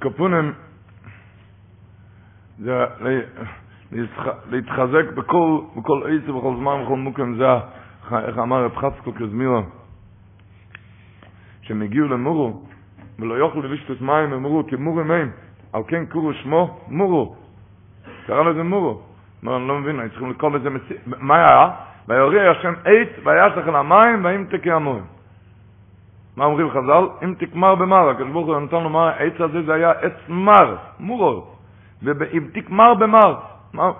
הקפונים זה להתחזק בכל, בכל עץ ובכל זמן ובכל מוקם, זה איך אמר רב חצקו קזמירה, שהם הגיעו למורו, ולא יוכלו לשתות מים, אמרו, כי מורו מים, על כן קורו שמו מורו. קרא לזה מורו. אמר, אני לא מבין, צריכים לקרוא לזה. מה היה? ויורי השם עץ, וישך אל המים, ואם תקי המים. מה אומרים חז"ל? אם תקמר במר, הקדוש ברוך הוא נתן לו מה, העץ הזה זה היה עץ מר, מורו. ואם תקמר במר, מה?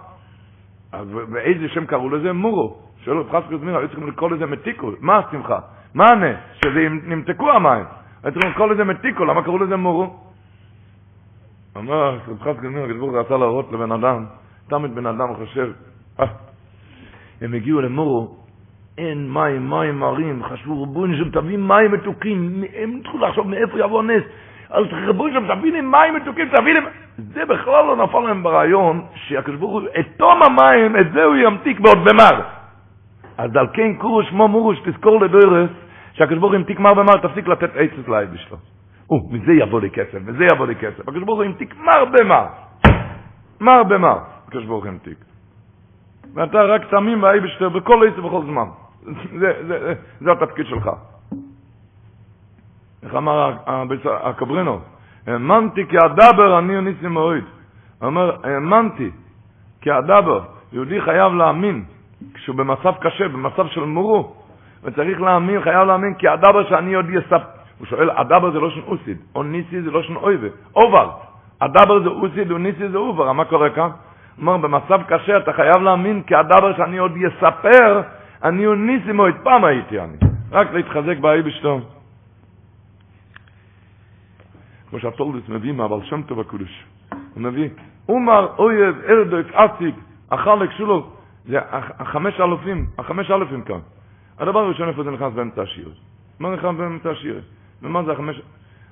אז באיזה שם קראו לזה? מורו. שואל אותך סקוזמיר, היו צריכים לקרוא לזה מתיקו. מה השמחה? מה הנס? שזה נמתקו המים. היו צריכים לקרוא לזה מתיקו, למה קראו לזה מורו? אמר רב חסקל מיר, הקדוש ברוך הוא רצה להראות לבן אדם, תמיד בן אדם חושב, אה, הם הגיעו למורו, אין מים, מים מרים, חשבו רבון שם, תביא מים מתוקים, הם התחילו לחשוב מאיפה יבוא הנס, אז רבון שם, תביא לי מים מתוקים, תביא לי... זה בכלל לא נפל להם ברעיון, שהקדוש ברוך הוא, את תום המים, את זה הוא ימתיק בעוד במר. אז על כן קורו שמו מורוש, תזכור לדרס, שהקדוש ברוך הוא ימתיק מר במר, תפסיק לתת עצת לעד בשלו. או, מזה יבוא לי כסף, מזה יבוא לי כסף. הקדוש ברוך הוא ימתיק מר במר. מר במר, הקדוש ברוך הוא ימתיק. ואתה רק תמים והאי בשטר בכל עץ ובכל זמן. זה, זה, זה, זה התפקיד שלך. איך אמר הקברינו? האמנתי כי הדבר אני וניסי מועד. הוא אומר, האמנתי כי הדבר, יהודי חייב להאמין, כשהוא במצב קשה, במצב של מורו, וצריך להאמין, חייב להאמין, כי הדבר שאני עוד יספ... הוא שואל, הדבר זה לא שן אוסיד, או ניסי זה לא שן אויבה, אובר. הדבר זה אוסיד וניסי זה אובר, מה קורה כאן? הוא אומר, במצב קשה אתה חייב להאמין, כי הדבר שאני עוד יספר, אני הוא ניסי מועד, פעם הייתי אני. רק להתחזק באי בשתום. כמו שהטולדס מביא מהבעל שם טוב הקודש. הוא מביא, אומר אויב ארדוק אסיק, החלק שלו, זה החמש אלפים, החמש אלפים כאן. הדבר הראשון איפה זה נכנס באמצע השיר. מה נכנס באמצע השיר? ומה זה החמש...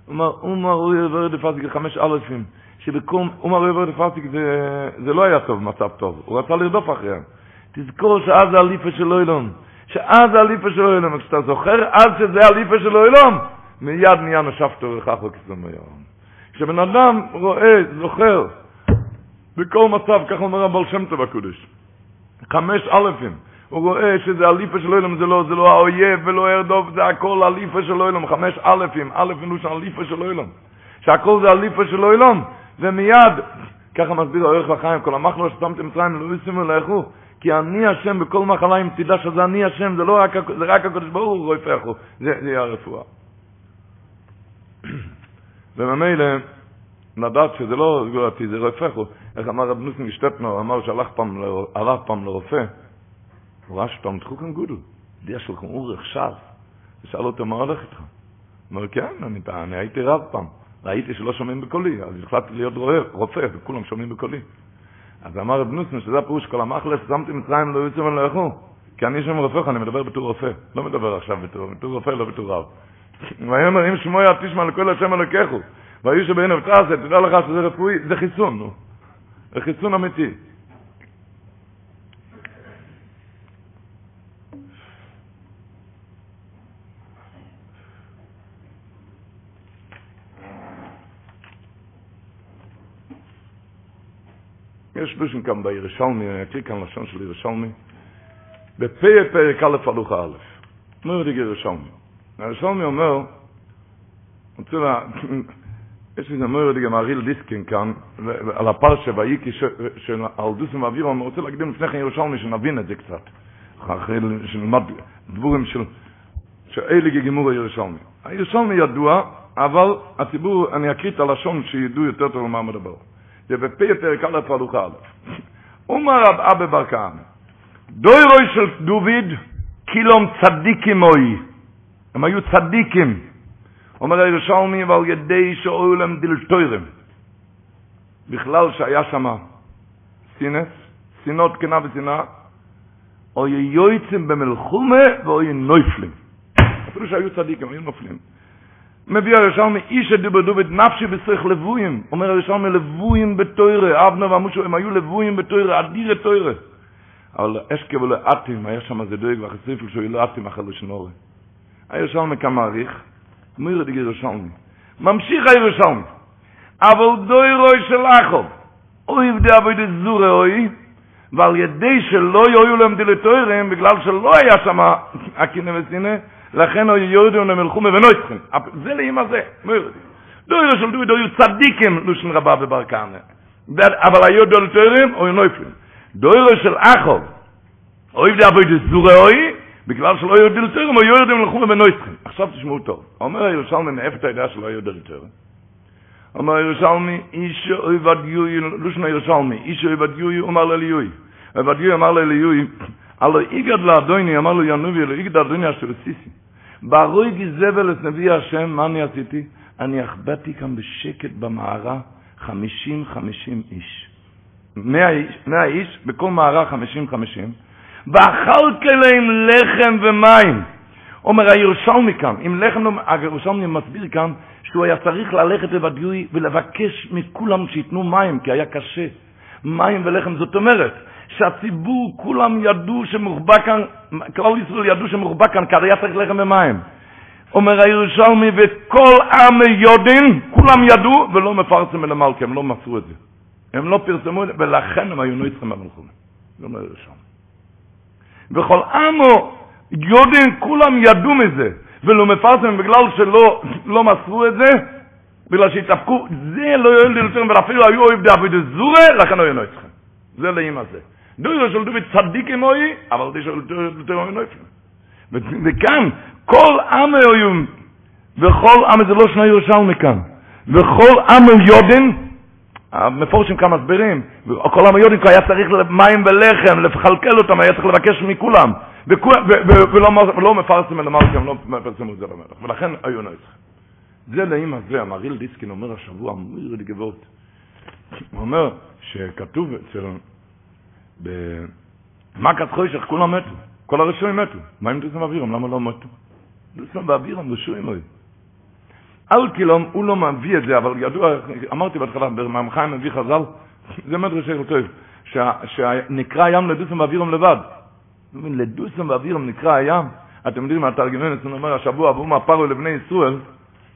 אומר, אומר אויב ארדוק אסיק, חמש אלפים. שבקום, אומר אויב ארדוק אסיק זה לא היה טוב, מצב טוב. הוא רצה לרדוף אחריהם. תזכור שאז זה הליפה של אוילום. שאז זה הליפה של אוילום. וכשאתה זוכר אז שזה הליפה של אוילום, מיד נהיה נשפתו לכך וכסום היום. כשבן אדם רואה, זוכר, בכל מצב, כך אומר הבעל שם טוב הקודש, חמש אלפים, הוא רואה שזה הליפה של אילם, זה לא, זה לא האויב ולא ארדוב, זה הכל הליפה של אילם, חמש אלפים, אלף מלושן הליפה של אילם, שהכל זה הליפה של אילם, ומיד, ככה מסביר הערך לחיים, כל המחלו ששמתם מצרים, לא ישימו לאכו, כי אני השם בכל מחלה אם תדע שזה אני השם, זה לא רק, זה רק הקדוש ברוך הוא רואה זה, זה יהיה הרפואה. וממילא, לדעת שזה לא סגורתי, זה רפחו. איך אמר רב נוסן שטפנר, אמר שהלך פעם, הלך פעם לרופא, הוא ראה שפעם תחו כאן גודל, דיע שלכם אורך ש"ס, ושאל אותו מה הולך איתך? הוא אומר, כן, אני, אני הייתי רב פעם, ראיתי שלא שומעים בקולי, אז החלטתי להיות רופא, וכולם שומעים בקולי. אז אמר רב נוסן, שזה הפירוש כל המחלס, שמתי מצרים, לא יוצאים ולא יכו, כי אני שם רופא, אני מדבר בתור רופא, לא מדבר עכשיו בתור, בתור רופא, לא בתור רב. ויאמר אם שמוע תשמע לכל השם אלוקיכו והיו שבעין אבטסת, תדע לך שזה רפואי, זה חיסון, נו. זה חיסון אמיתי. יש לושן כאן בירושלמי, אני אקריא כאן לשון של ירושלמי, בפרק פרק א' הלוכה א', נו ידיג ירושלמי. הרשלמי אומר, יש איזה מורד גם אריל דיסקין כאן, על הפרשה והאיקי של אלדוסם ואווירו, אני רוצה להקדים לפני כן ירושלמי שנבין את זה קצת, אחרי שנלמד דבורים של, שאלה גגימור הירושלמי. הירושלמי ידוע, אבל הציבור, אני אקריא את הלשון שידעו יותר טוב על מה מדבר. זה בפי פרק א' פרלוכה א'. אומר רב אבא בר כהנא, דוירוי של דוד, קילום צדיקים אוי. הם היו צדיקים. אומר הירושלמי, ועל ידי שאוהלם להם דלתוירם. בכלל שהיה שם סינס, סינות קנה ושנאה, או יויצים במלחומה ואוי נויפלים. אפילו שהיו צדיקים, היו נופלים. מביא הירושלמי, איש הדובר דובר נפשי בצריך לבויים. אומר הירושלמי, לבויים בתוירה. אבנה ועמושו, הם היו לבויים בתוירה, אדיר תוירה. אבל אשכה ולא אטים, היה שם איזה דויג והחסיפל שהוא לא אטים אחרי שנורי. הירושלמי כמעריך, מיר די ירושלמי. ממשיך הירושלמי. אבל דוי רוי של אחו, אוי די אבוי די זורה אוי, ועל ידי שלא יהיו להם דילטוירים, בגלל שלא היה שם הקינה וסינה, לכן היו יורדים למלחומה ונויצחים. זה לאמא זה, לא יורדים. דוירו של דוידו היו צדיקים, לושן רבה בברקנה. אבל היו דילטוירים, או נויפלים. דוירו של אחוב, אויב די אבוי דזורה אוי, בגלל שלא היו דילטוירים, היו יורדים למלחומה ונויצחים. עכשיו תשמעו טוב. אומר הירושלמי, מאיפה אתה יודע שלא היו דילטוירים? אומר ירושלמי, איש אויבד יוי, לושן ירושלמי, איש אויבד יוי, אומר לאליוי. אויבד יוי אמר לאליוי, הלא איגד לאדוני, אמר לו ינובי, הלא איגד לאדוני אשר סיסי. ברוי גזבל את נביא השם, מה אני עשיתי? אני החבאתי כאן בשקט במערה חמישים חמישים איש. מאה איש, בכל מערה חמישים חמישים. ואכלתי להם לחם ומים. אומר הירושלמי כאן, אם לחם, הירושלמי מסביר כאן, שהוא היה צריך ללכת לבדיוי ולבקש מכולם שייתנו מים, כי היה קשה. מים ולחם, זאת אומרת, שהציבור כולם ידעו שמוחבא כאן, כלל ישראל ידעו שמוחבא כאן, צריך לחם ומים. אומר הירושלמי, וכל עם יודעים, כולם ידעו, ולא מפרסם אל המלכה, הם לא מסרו את זה. הם לא פרסמו את זה, ולכן הם היו נויצחים במלחומה. זה אומר הירושלמי. וכל עמו יודעים, כולם ידעו מזה. ולא מפרסם בגלל שלא לא מסרו את זה, בגלל שהתאפקו, זה לא יועיל דילותיהם, ואפילו היו אוהב דאבי דזורה, לכן היו נויצחם. זה לאמא זה. דוירו של דובי צדיק אמוי, אבל די של דוירו היו נויצחם. וכאן, כל עם היו, וכל עם זה לא שני ירושלמי כאן, וכל עם יודן, המפורשים כאן מסבירים, כל עם יודן היה צריך מים ולחם, לכלכל אותם, היה צריך לבקש מכולם. ולא מפרסם אל המלכים, לא מפרסמו את זה למלך. ולכן היו נויצחים. זה לאמא זה, המריל דיסקין אומר השבוע, מיר לגבות. הוא אומר שכתוב אצל, במכת חוישך, כולם מתו. כל הרשועים מתו. מה אם דוסם ואבירם? למה לא מתו? דוסם ואבירם רשועים היו. אלקילום, הוא לא מביא את זה, אבל ידוע, אמרתי בהתחלה, בממחיים מביא חז"ל, זה מדרש טוב, שנקרא ים לדוסם ואבירם לבד. לדוסם ואבירם נקרא הים. אתם יודעים, התרגמן אצלנו אומר השבוע, ואומר הפרו לבני ישראל,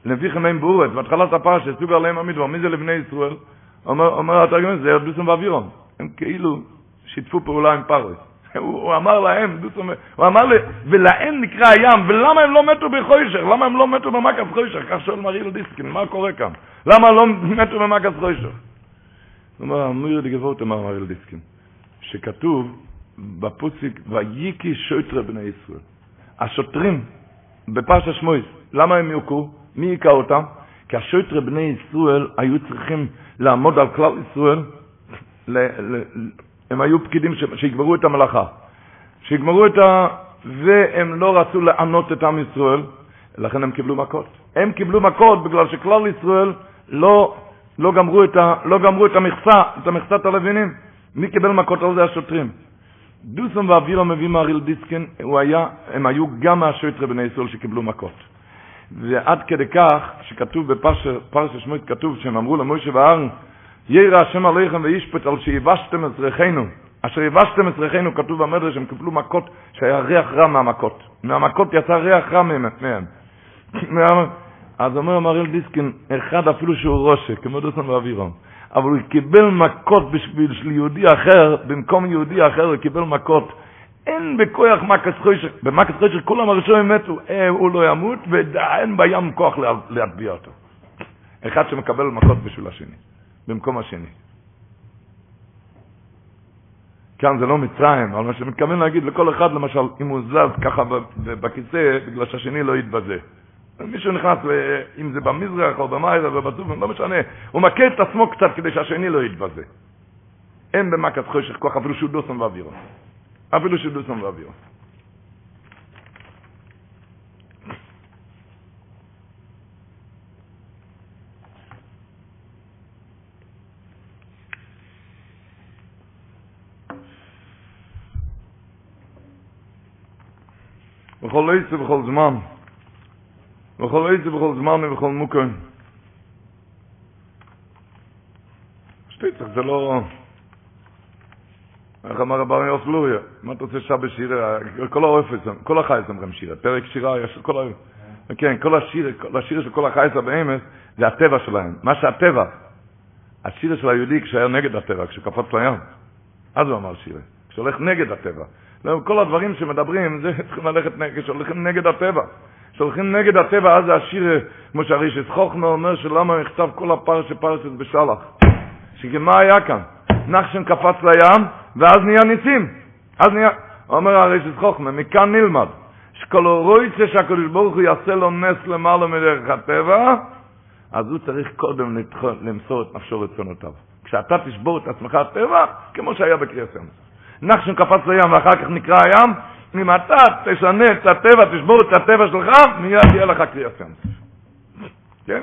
נביכם הם באורץ, בהתחלת הפרשה, סוג עליהם המדבר, מי זה לבני ישראל? אומר, אומר התרגמן, זה דוסם ואבירם. הם כאילו שיתפו פעולה עם פרס. הוא, הוא אמר להם, הוא אמר לי, ולהם נקרא הים, ולמה הם לא מתו בחוישך? למה הם לא מתו במכת חוישך? כך שואל מריל דיסקין, מה קורה כאן? למה לא מתו במכת חוישך? הוא אומר, אמיר דגבות, אמר מריל דיסקין, שכתוב, בפוסיק, ויקי שוטרי בני ישראל. השוטרים בפרשת שמואל, למה הם יוכו? מי היכה אותם? כי השוטרי בני ישראל היו צריכים לעמוד על כלל ישראל, הם היו פקידים שיגמרו את המלאכה. שיגמרו את ה... והם לא רצו לענות את עם ישראל, לכן הם קיבלו מכות. הם קיבלו מכות בגלל שכלל ישראל לא, לא, גמרו, את ה, לא גמרו את המכסה, את המכסת הלווינים. מי קיבל מכות על זה? השוטרים. דוסם ואבירו מביא מהריל דיסקין, היה, הם היו גם מהשויטרי בני ישראל שקיבלו מכות. ועד כדי כך, שכתוב בפרשת שמואל, כתוב שהם אמרו למוישה ואהרן, ירא השם עליכם וישפט על שיבשתם את זרחנו. אשר יבשתם את זרחנו, כתוב במדרש, הם קיבלו מכות שהיה ריח רע מהמכות. מהמכות יצא ריח רע מהם. אז אומר מריל דיסקין, אחד אפילו שהוא ראשה, כמו דוסם ואבירם. אבל הוא קיבל מכות בשביל של יהודי אחר, במקום יהודי אחר הוא קיבל מכות. אין בכוח מקס חוישך, במקס חוישך כולם הראשונים מתו, אה, הוא לא ימות, ואין בים כוח להטביע אותו. אחד שמקבל מכות בשביל השני, במקום השני. כאן זה לא מצרים, אבל מה שמתכוון להגיד לכל אחד, למשל, אם הוא זז ככה בכיסא, בגלל שהשני לא יתבזה. מישהו נכנס, אם זה במזרח או במערב או בטוב, לא משנה, הוא מכה את עצמו קצת כדי שהשני לא יתבזה. אין במכת חושך כוח אפילו שהוא דוסם ואווירו. אפילו שהוא דוסם ואווירו. בכל עץ ובכל זמן. בכל עץ ובכל זמן ובכל מוקר. שטיצח זה לא... איך אמר רבי יוס לוריה, מה אתה רוצה שעה שירה, כל האופס, כל החייס אומרים שירה, פרק שירה, יש כל ה... כן, כל השיר, כל השיר של כל החייס הבאמס, זה הטבע שלהם. מה שהטבע, השיר של היהודי כשהיה נגד הטבע, כשקפץ לים. אז הוא אמר שירה, כשהולך נגד הטבע. לא, כל הדברים שמדברים, זה צריכים ללכת נגד, כשהולכים נגד הטבע. כשהולכים נגד הטבע, אז זה השיר, כמו שהרישס חוכמה אומר, שלמה נכתב כל הפרשה פרשת בשלח. שמה היה כאן? נחשן קפץ לים, ואז נהיה ניסים. אז נהיה, אומר הרישס חוכמה, מכאן נלמד, שכל רויצה שהקדוש ברוך הוא יעשה לו נס למעלה מדרך הטבע, אז הוא צריך קודם למסור את נפשו רצונותיו. כשאתה תשבור את עצמך הטבע, כמו שהיה בקריאה סמס. נחשון קפץ לים ואחר כך נקרא הים, אם אתה תשנה את הטבע, תשבור את הטבע שלך, מיד יהיה לך קריאה סמס. כן?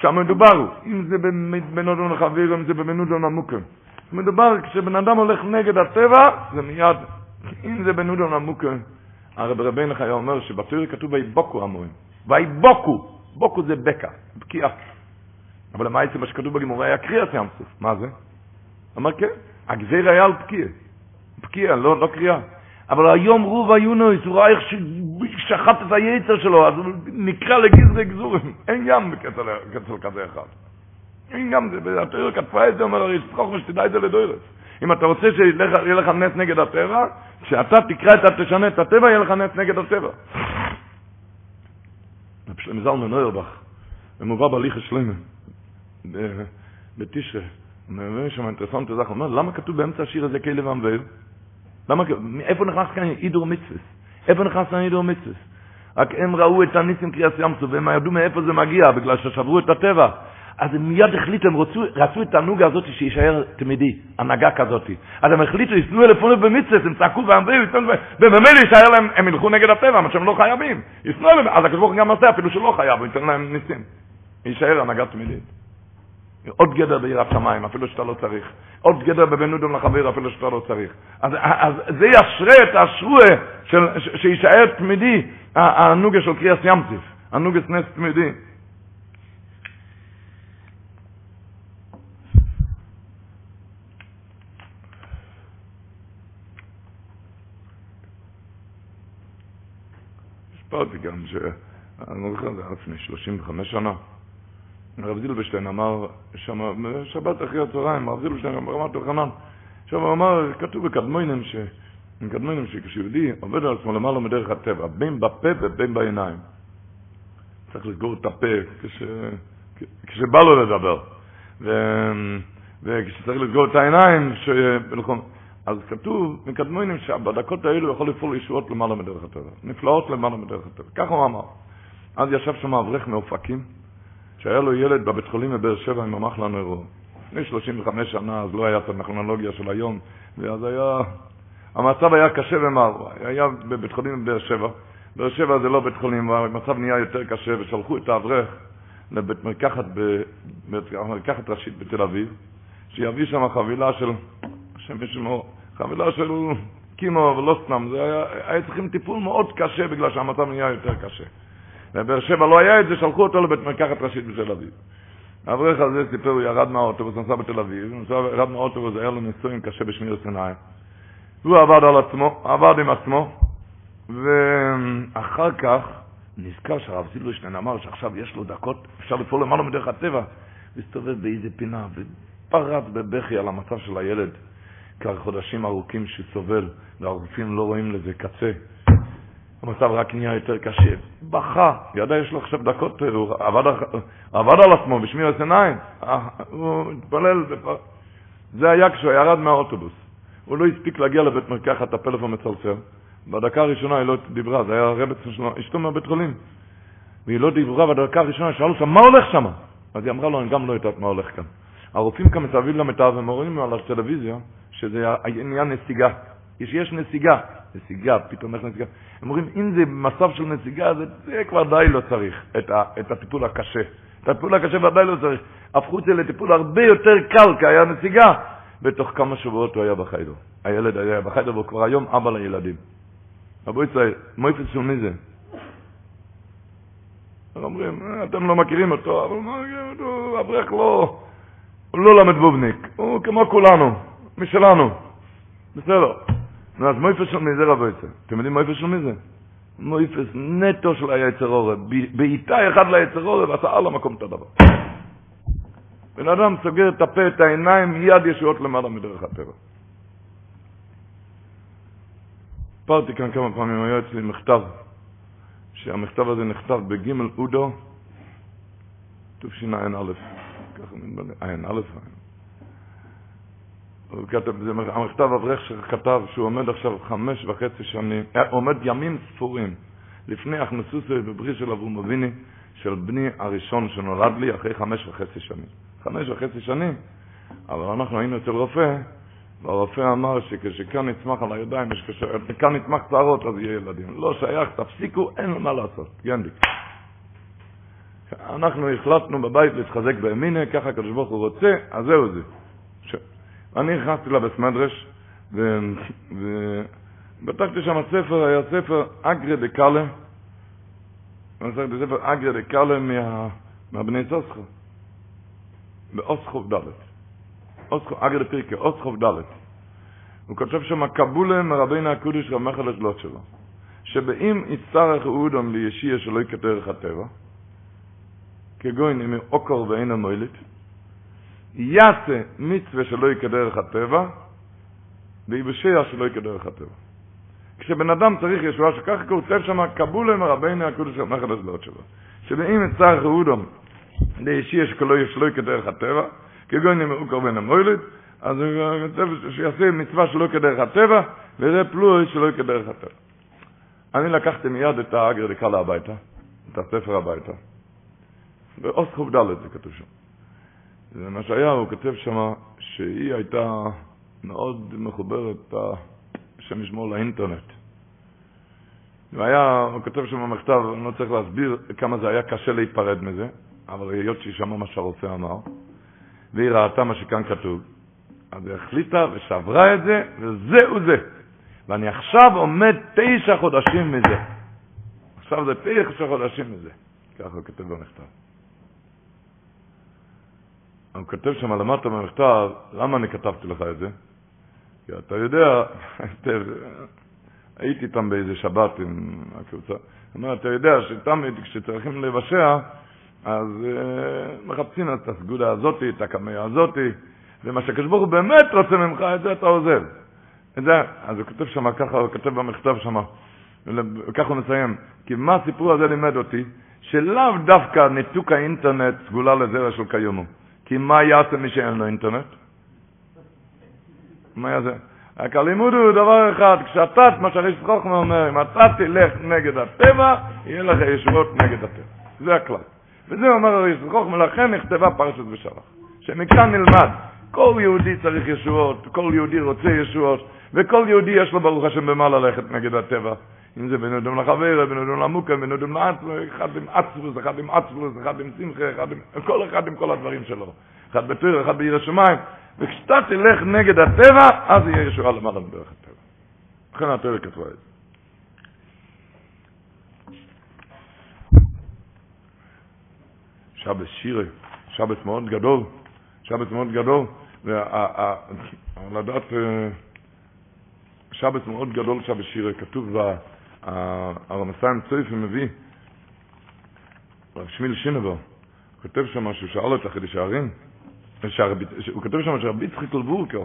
שם מדובר, אם זה בנודון לחביר, אם זה בנודון עמוקם. מדובר, כשבן אדם הולך נגד הטבע, זה מיד, אם זה בנודון עמוקם, הרב רבינו היה אומר שבתורה כתוב ויבוקו המורים. ויבוקו, בוקו זה בקע, בקיעה. אבל למעשה מה שכתוב בגמורה היה קריאת ים. מה זה? אמר כן, הגזיר היה על פקיעה. פקיעה, לא, לא קריאה. אבל היום רוב היונויס, הוא ראה איך ששחט את היצר שלו, אז הוא נקרא לגזרי גזורים. אין ים בקצל כזה אחד. אין ים, התיאור כתפה את זה, אומר הרי שצחוק ושתדע את זה לדוירס. אם אתה רוצה שיהיה לך נס נגד הטבע, כשאתה תקרא את, תשנה את הטבע, יהיה לך נס נגד הטבע. רב שלמה זלמן נוירבך, במובא בהליך השלמה, בתשרה, אומר שם אינטרסנט זה, אומר, למה כתוב באמצע השיר הזה כלב המבאר? למה, איפה נכנס כאן אידור מצווס? איפה נכנס כאן אידור מצווס? רק הם ראו את הניסים קריאס ים סוף, והם ידעו מאיפה זה מגיע, בגלל ששברו את הטבע. אז הם מיד החליטו, הם רצו, רצו את הנוגה הזאת שיישאר תמידי, הנהגה כזאת. אז הם החליטו, יסנו אלפונות במצווה, הם צעקו ואמרו, ובמילא יישאר להם, הם ילכו נגד הטבע, מה שהם לא חייבים. יסנו אליהם, אז הקדוש ברוך גם עושה, אפילו שלא חייב, הוא ייתן להם ניסים. יישאר הנהגה תמידית. עוד גדר ביראת שמיים, אפילו שאתה לא צריך. עוד גדר בבן אודום לחבר, אפילו שאתה לא צריך. אז, אז זה ישרה את השרועה שיישאר תמידי, הנוגה של קריאס ימציף, הנוגה נס תמידי. סיפרתי גם אני לא זוכר, זה היה לפני 35 שנה. הרב זילבשטיין אמר שם, שבת אחרי הצהריים, הרב זילבשטיין אמר רמת יוחנן, עכשיו הוא אמר, כתוב בקדמונים, ש... בקדמונים שכשיהודי עובד על עצמו למעלה מדרך הטבע, בין בפה ובין בעיניים. צריך לסגור את הפה כש... כשבא לו לדבר. ו... וכשצריך לסגור את העיניים, ש... אז כתוב מקדמונים שבדקות האלו יכול לפעול ישועות למעלה מדרך הטבע, נפלאות למעלה מדרך הטבע. ככה הוא אמר. אז ישב שם אברך מאופקים, שהיה לו ילד בבית חולים בבאר שבע עם המחלה נוירו. לפני 35 שנה, אז לא היה את הטכנולוגיה של היום, ואז היה... המצב היה קשה ומר. היה בבית חולים בבאר שבע. באר שבע זה לא בית חולים, והמצב נהיה יותר קשה, ושלחו את האברך לבית מרקחת, בבית מרקחת ראשית בתל אביב, שיביא שם חבילה של, השם ישמעו, חבילה של קימו ולא סתם, זה היה, היה צריכים טיפול מאוד קשה בגלל שהמצב נהיה יותר קשה. בבאר שבע לא היה את זה, שלחו אותו לבית מרקחת ראשית בתל אביב. האברך הזה סיפר, הוא ירד מהאוטובוס, נסע בתל אביב, הוא ירד מהאוטובוס, היה לו ניסויים קשה בשמיר סיני. הוא עבד על עצמו, עבד עם עצמו, ואחר כך נזכר שהרב זילברשטיין אמר שעכשיו יש לו דקות, אפשר לפעול למעלה מדרך הטבע, והסתובב באיזה פינה ופרץ בבכי על המצב של הילד. כבר חודשים ארוכים שסובל, והרופאים לא רואים לזה קצה. המצב רק נהיה יותר קשה. בכה, ידע יש לו עכשיו דקות, הוא עבד, עבד על עצמו בשמיר עיניים, הוא התפלל. זה היה כשהוא ירד מהאוטובוס. הוא לא הספיק להגיע לבית מרקחת, הפלאפון מצלצל. בדקה הראשונה היא לא דיברה, זה היה הרבץ שלו, אשתו מהבית חולים. והיא לא דיברה בדקה הראשונה, שאלו אותה, מה הולך שם? אז היא אמרה לו, אני גם לא יודעת מה הולך כאן. הרופאים כאן מסביב למיטה ומורים על הטלוויזיה, שזה עניין נסיגה. יש, יש נסיגה, נסיגה, פתאום איך נסיגה. הם אומרים, אם זה מצב של נסיגה, זה, זה כבר די לא צריך, את, ה, את הטיפול הקשה. את הטיפול הקשה ודאי לא צריך. הפכו את זה לטיפול הרבה יותר קל, כי היה נסיגה. בתוך כמה שבועות הוא היה בחיידו. הילד היה בחיידו, והוא כבר היום אבא לילדים. רבו ישראל, מויפס של מי זה? אומרים, אה, אתם לא מכירים אותו, אבל מה, אברך לא, הוא לא למד בובניק, הוא כמו כולנו. משלנו. בסדר. נו, אז מויפס של מי זה רבו יצא? אתם יודעים מויפס של מי זה? מויפס נטו של היצר אורב. בעיטה אחד ליצר אורב, ועשה על המקום את הדבר. בן אדם סוגר את הפה, את העיניים, מיד ישועות למעלה מדרך הטבע. סיפרתי כאן כמה פעמים, היה אצלי מכתב, שהמכתב הזה נכתב בג' אודו, תשע"א, ככה נדמה לי, ע"א. המכתב אברך שכתב שהוא עומד עכשיו חמש וחצי שנים, אה, עומד ימים ספורים לפני הכנסוסי בבריא של אברום אביני, של בני הראשון שנולד לי אחרי חמש וחצי שנים. חמש וחצי שנים, אבל אנחנו היינו אצל רופא, והרופא אמר שכשכאן נצמח על הידיים, כשכאן נצמח צערות, אז יהיה ילדים. לא שייך, תפסיקו, אין מה לעשות. ינדיק. אנחנו החלטנו בבית להתחזק בימינה, ככה הקדוש ברוך הוא רוצה, אז זהו זה. אני נכנסתי לבית מדרש, ובדקתי שם ספר, היה ספר אגרי דקאלה, ספר אגרי דקאלה מה... מהבני סוסחו, באוסחוב ד', אגרי דפרקה, אוסחוב ד'. הוא כותב שם קבולה מרבינו הקודש רמך על השלות שלו, שבאם יצטרך אודום לישיה שלא יכתרך הטבע, כגון אם אוקור ואין המוילת, יעשה מצווה שלא יקדרך הטבע, ויבשע שלא יקדרך הטבע. כשבן אדם צריך ישועה שככה כותב שם קבולה מרבינו הקודש על השלות שלו, שבאם יצטרך אודום לישיה שלא יכתרך הטבע, כגון אם אוקור ואין המוילת, אז הוא כותב שיעשה מצווה שלא כדרך הטבע, וזה פלוי שלא כדרך הטבע. אני לקחתי מיד את האגר לקרוא הביתה, את הספר הביתה. באוסחוב ד' זה כתוב שם. זה מה שהיה, הוא כותב שם שהיא הייתה מאוד מחוברת, השם ישמור, לאינטרנט. והיה, הוא כותב שם במכתב, אני לא צריך להסביר כמה זה היה קשה להיפרד מזה, אבל היות שהיא שמעה מה שהרופא אמר, והיא ראתה מה שכאן כתוב, אז היא החליטה ושברה את זה, וזהו זה. ואני עכשיו עומד תשע חודשים מזה. עכשיו זה תשע חודשים מזה. ככה הוא כותב במכתב. הוא כותב שם למטה במכתב, למה אני כתבתי לך את זה? כי אתה יודע, הייתי איתם באיזה שבת עם הקבוצה, אומר, אתה יודע שתמיד כשצריכים לבשע, אז uh, מחפשים את הסגודה הזאתי, את הקמיה הזאתי, ומה שהקדוש ברוך הוא באמת רוצה ממך, את זה אתה עוזב. את זה, אז הוא כותב שם ככה, הוא כותב במכתב שם, וככה הוא מסיים, כי מה הסיפור הזה לימד אותי? שלאו דווקא ניתוק האינטרנט סגולה לזרע של קיומו. כי מה יעשה מי שאין לו אינטרנט? מה יעשה? רק הלימוד הוא דבר אחד, כשאתה, מה שהריש חוכמה אומר, אם אתה תלך נגד הטבע, יהיה לך ישועות נגד הטבע. זה הכלל. וזה אומר הריש חוכמה, לכן נכתבה פרשת בשלח. שמכאן נלמד כל יהודי צריך ישועות, כל יהודי רוצה ישועות, וכל יהודי יש לו ברוך השם במה ללכת נגד הטבע. אם זה בין אדם לחבר, בין אדם למוקה, בין אדם לעצמו, אחד עם עצבוס, אחד עם עצבוס, אחד עם שמחה, אחד עם... כל אחד עם כל הדברים שלו. אחד בתור, אחד בעיר השמיים. וכשאתה תלך נגד הטבע, אז יהיה ישועה למעלה בדרך הטבע. לכן התורה כתבה את זה. שבת שירה, שבת מאוד גדול, שבת מאוד גדול. ולדעת, שבת מאוד גדול שבת שירה, כתוב, הרמסיים צויפה מביא, רב שמיל שינבו, כותב שם שהוא שאל את החידש הערים, הוא כותב שם שרבי יצחק אלבורקר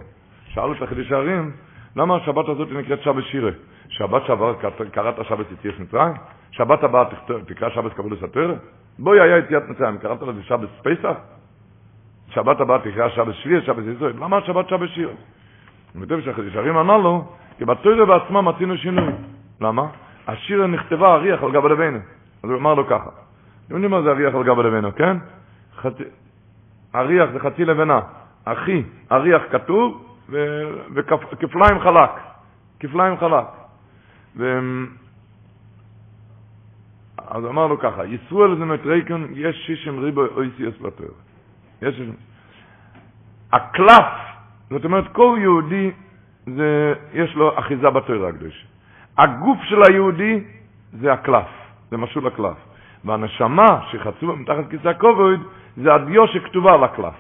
שאל את החידש הערים, למה השבת הזאת נקראת שבת שירה? שבת שעבר קראת שבת יציאת מצרים? שבת הבאה תקרא שבת קבולת התרא? בואי היה יציאת מצרים, קראת לזה שבת פסח? שבת הבאה תקרא שבת שביעי, שבת ישראל. למה שבת שבת שיר? הוא כותב שהחדישרים אמר לו, כי בתוירה בעצמה מצינו שינוי. למה? השיר נכתבה אריח על גב הלבנו. אז הוא אמר לו ככה. אתם יודעים מה זה אריח על גב הלבנו, כן? חצי... אריח זה חצי לבנה. אחי, אריח כתוב, וכפליים חלק. כפליים חלק. ו... אז אמר לו ככה, ישרואל זה מטרייקון, יש שישם ריבו אויסיאס בתורה. יש הקלף, זאת אומרת כל יהודי זה, יש לו אחיזה בתורה הקדוש. הגוף של היהודי זה הקלף, זה משול הקלף. והנשמה שחצובה מתחת כיסא הכובד זה הדיו שכתובה על הקלף.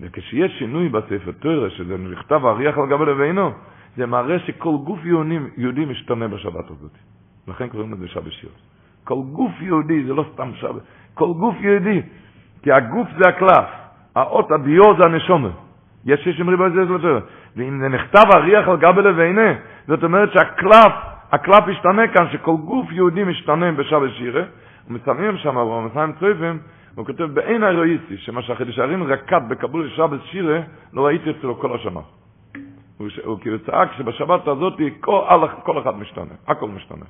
וכשיש שינוי בספר תורה, שזה נכתב אריח על גבי לבינו, זה מראה שכל גוף יהודי, יהודי משתנה בשבת הזאת. לכן קוראים לזה שבת שיר. כל גוף יהודי, זה לא סתם שבת, כל גוף יהודי, כי הגוף זה הקלף. האות הדיו זה הנשומה. יש שיש אמרי זה לתורה. ואם זה נכתב הריח על גבי לבינה, זאת אומרת שהקלף, הקלף השתנה כאן, שכל גוף יהודי משתנה בשבת שירה, ומסיימים שם, ומסיימים צויפים, הוא כותב בעין הרויסי, שמה שהחידש הערים רקד בקבול שבת שירה, לא ראיתי אצלו כל השנה. הוא, הוא כאילו צעק שבשבת הזאת כל, כל אחד משתנה, הכל משתנה.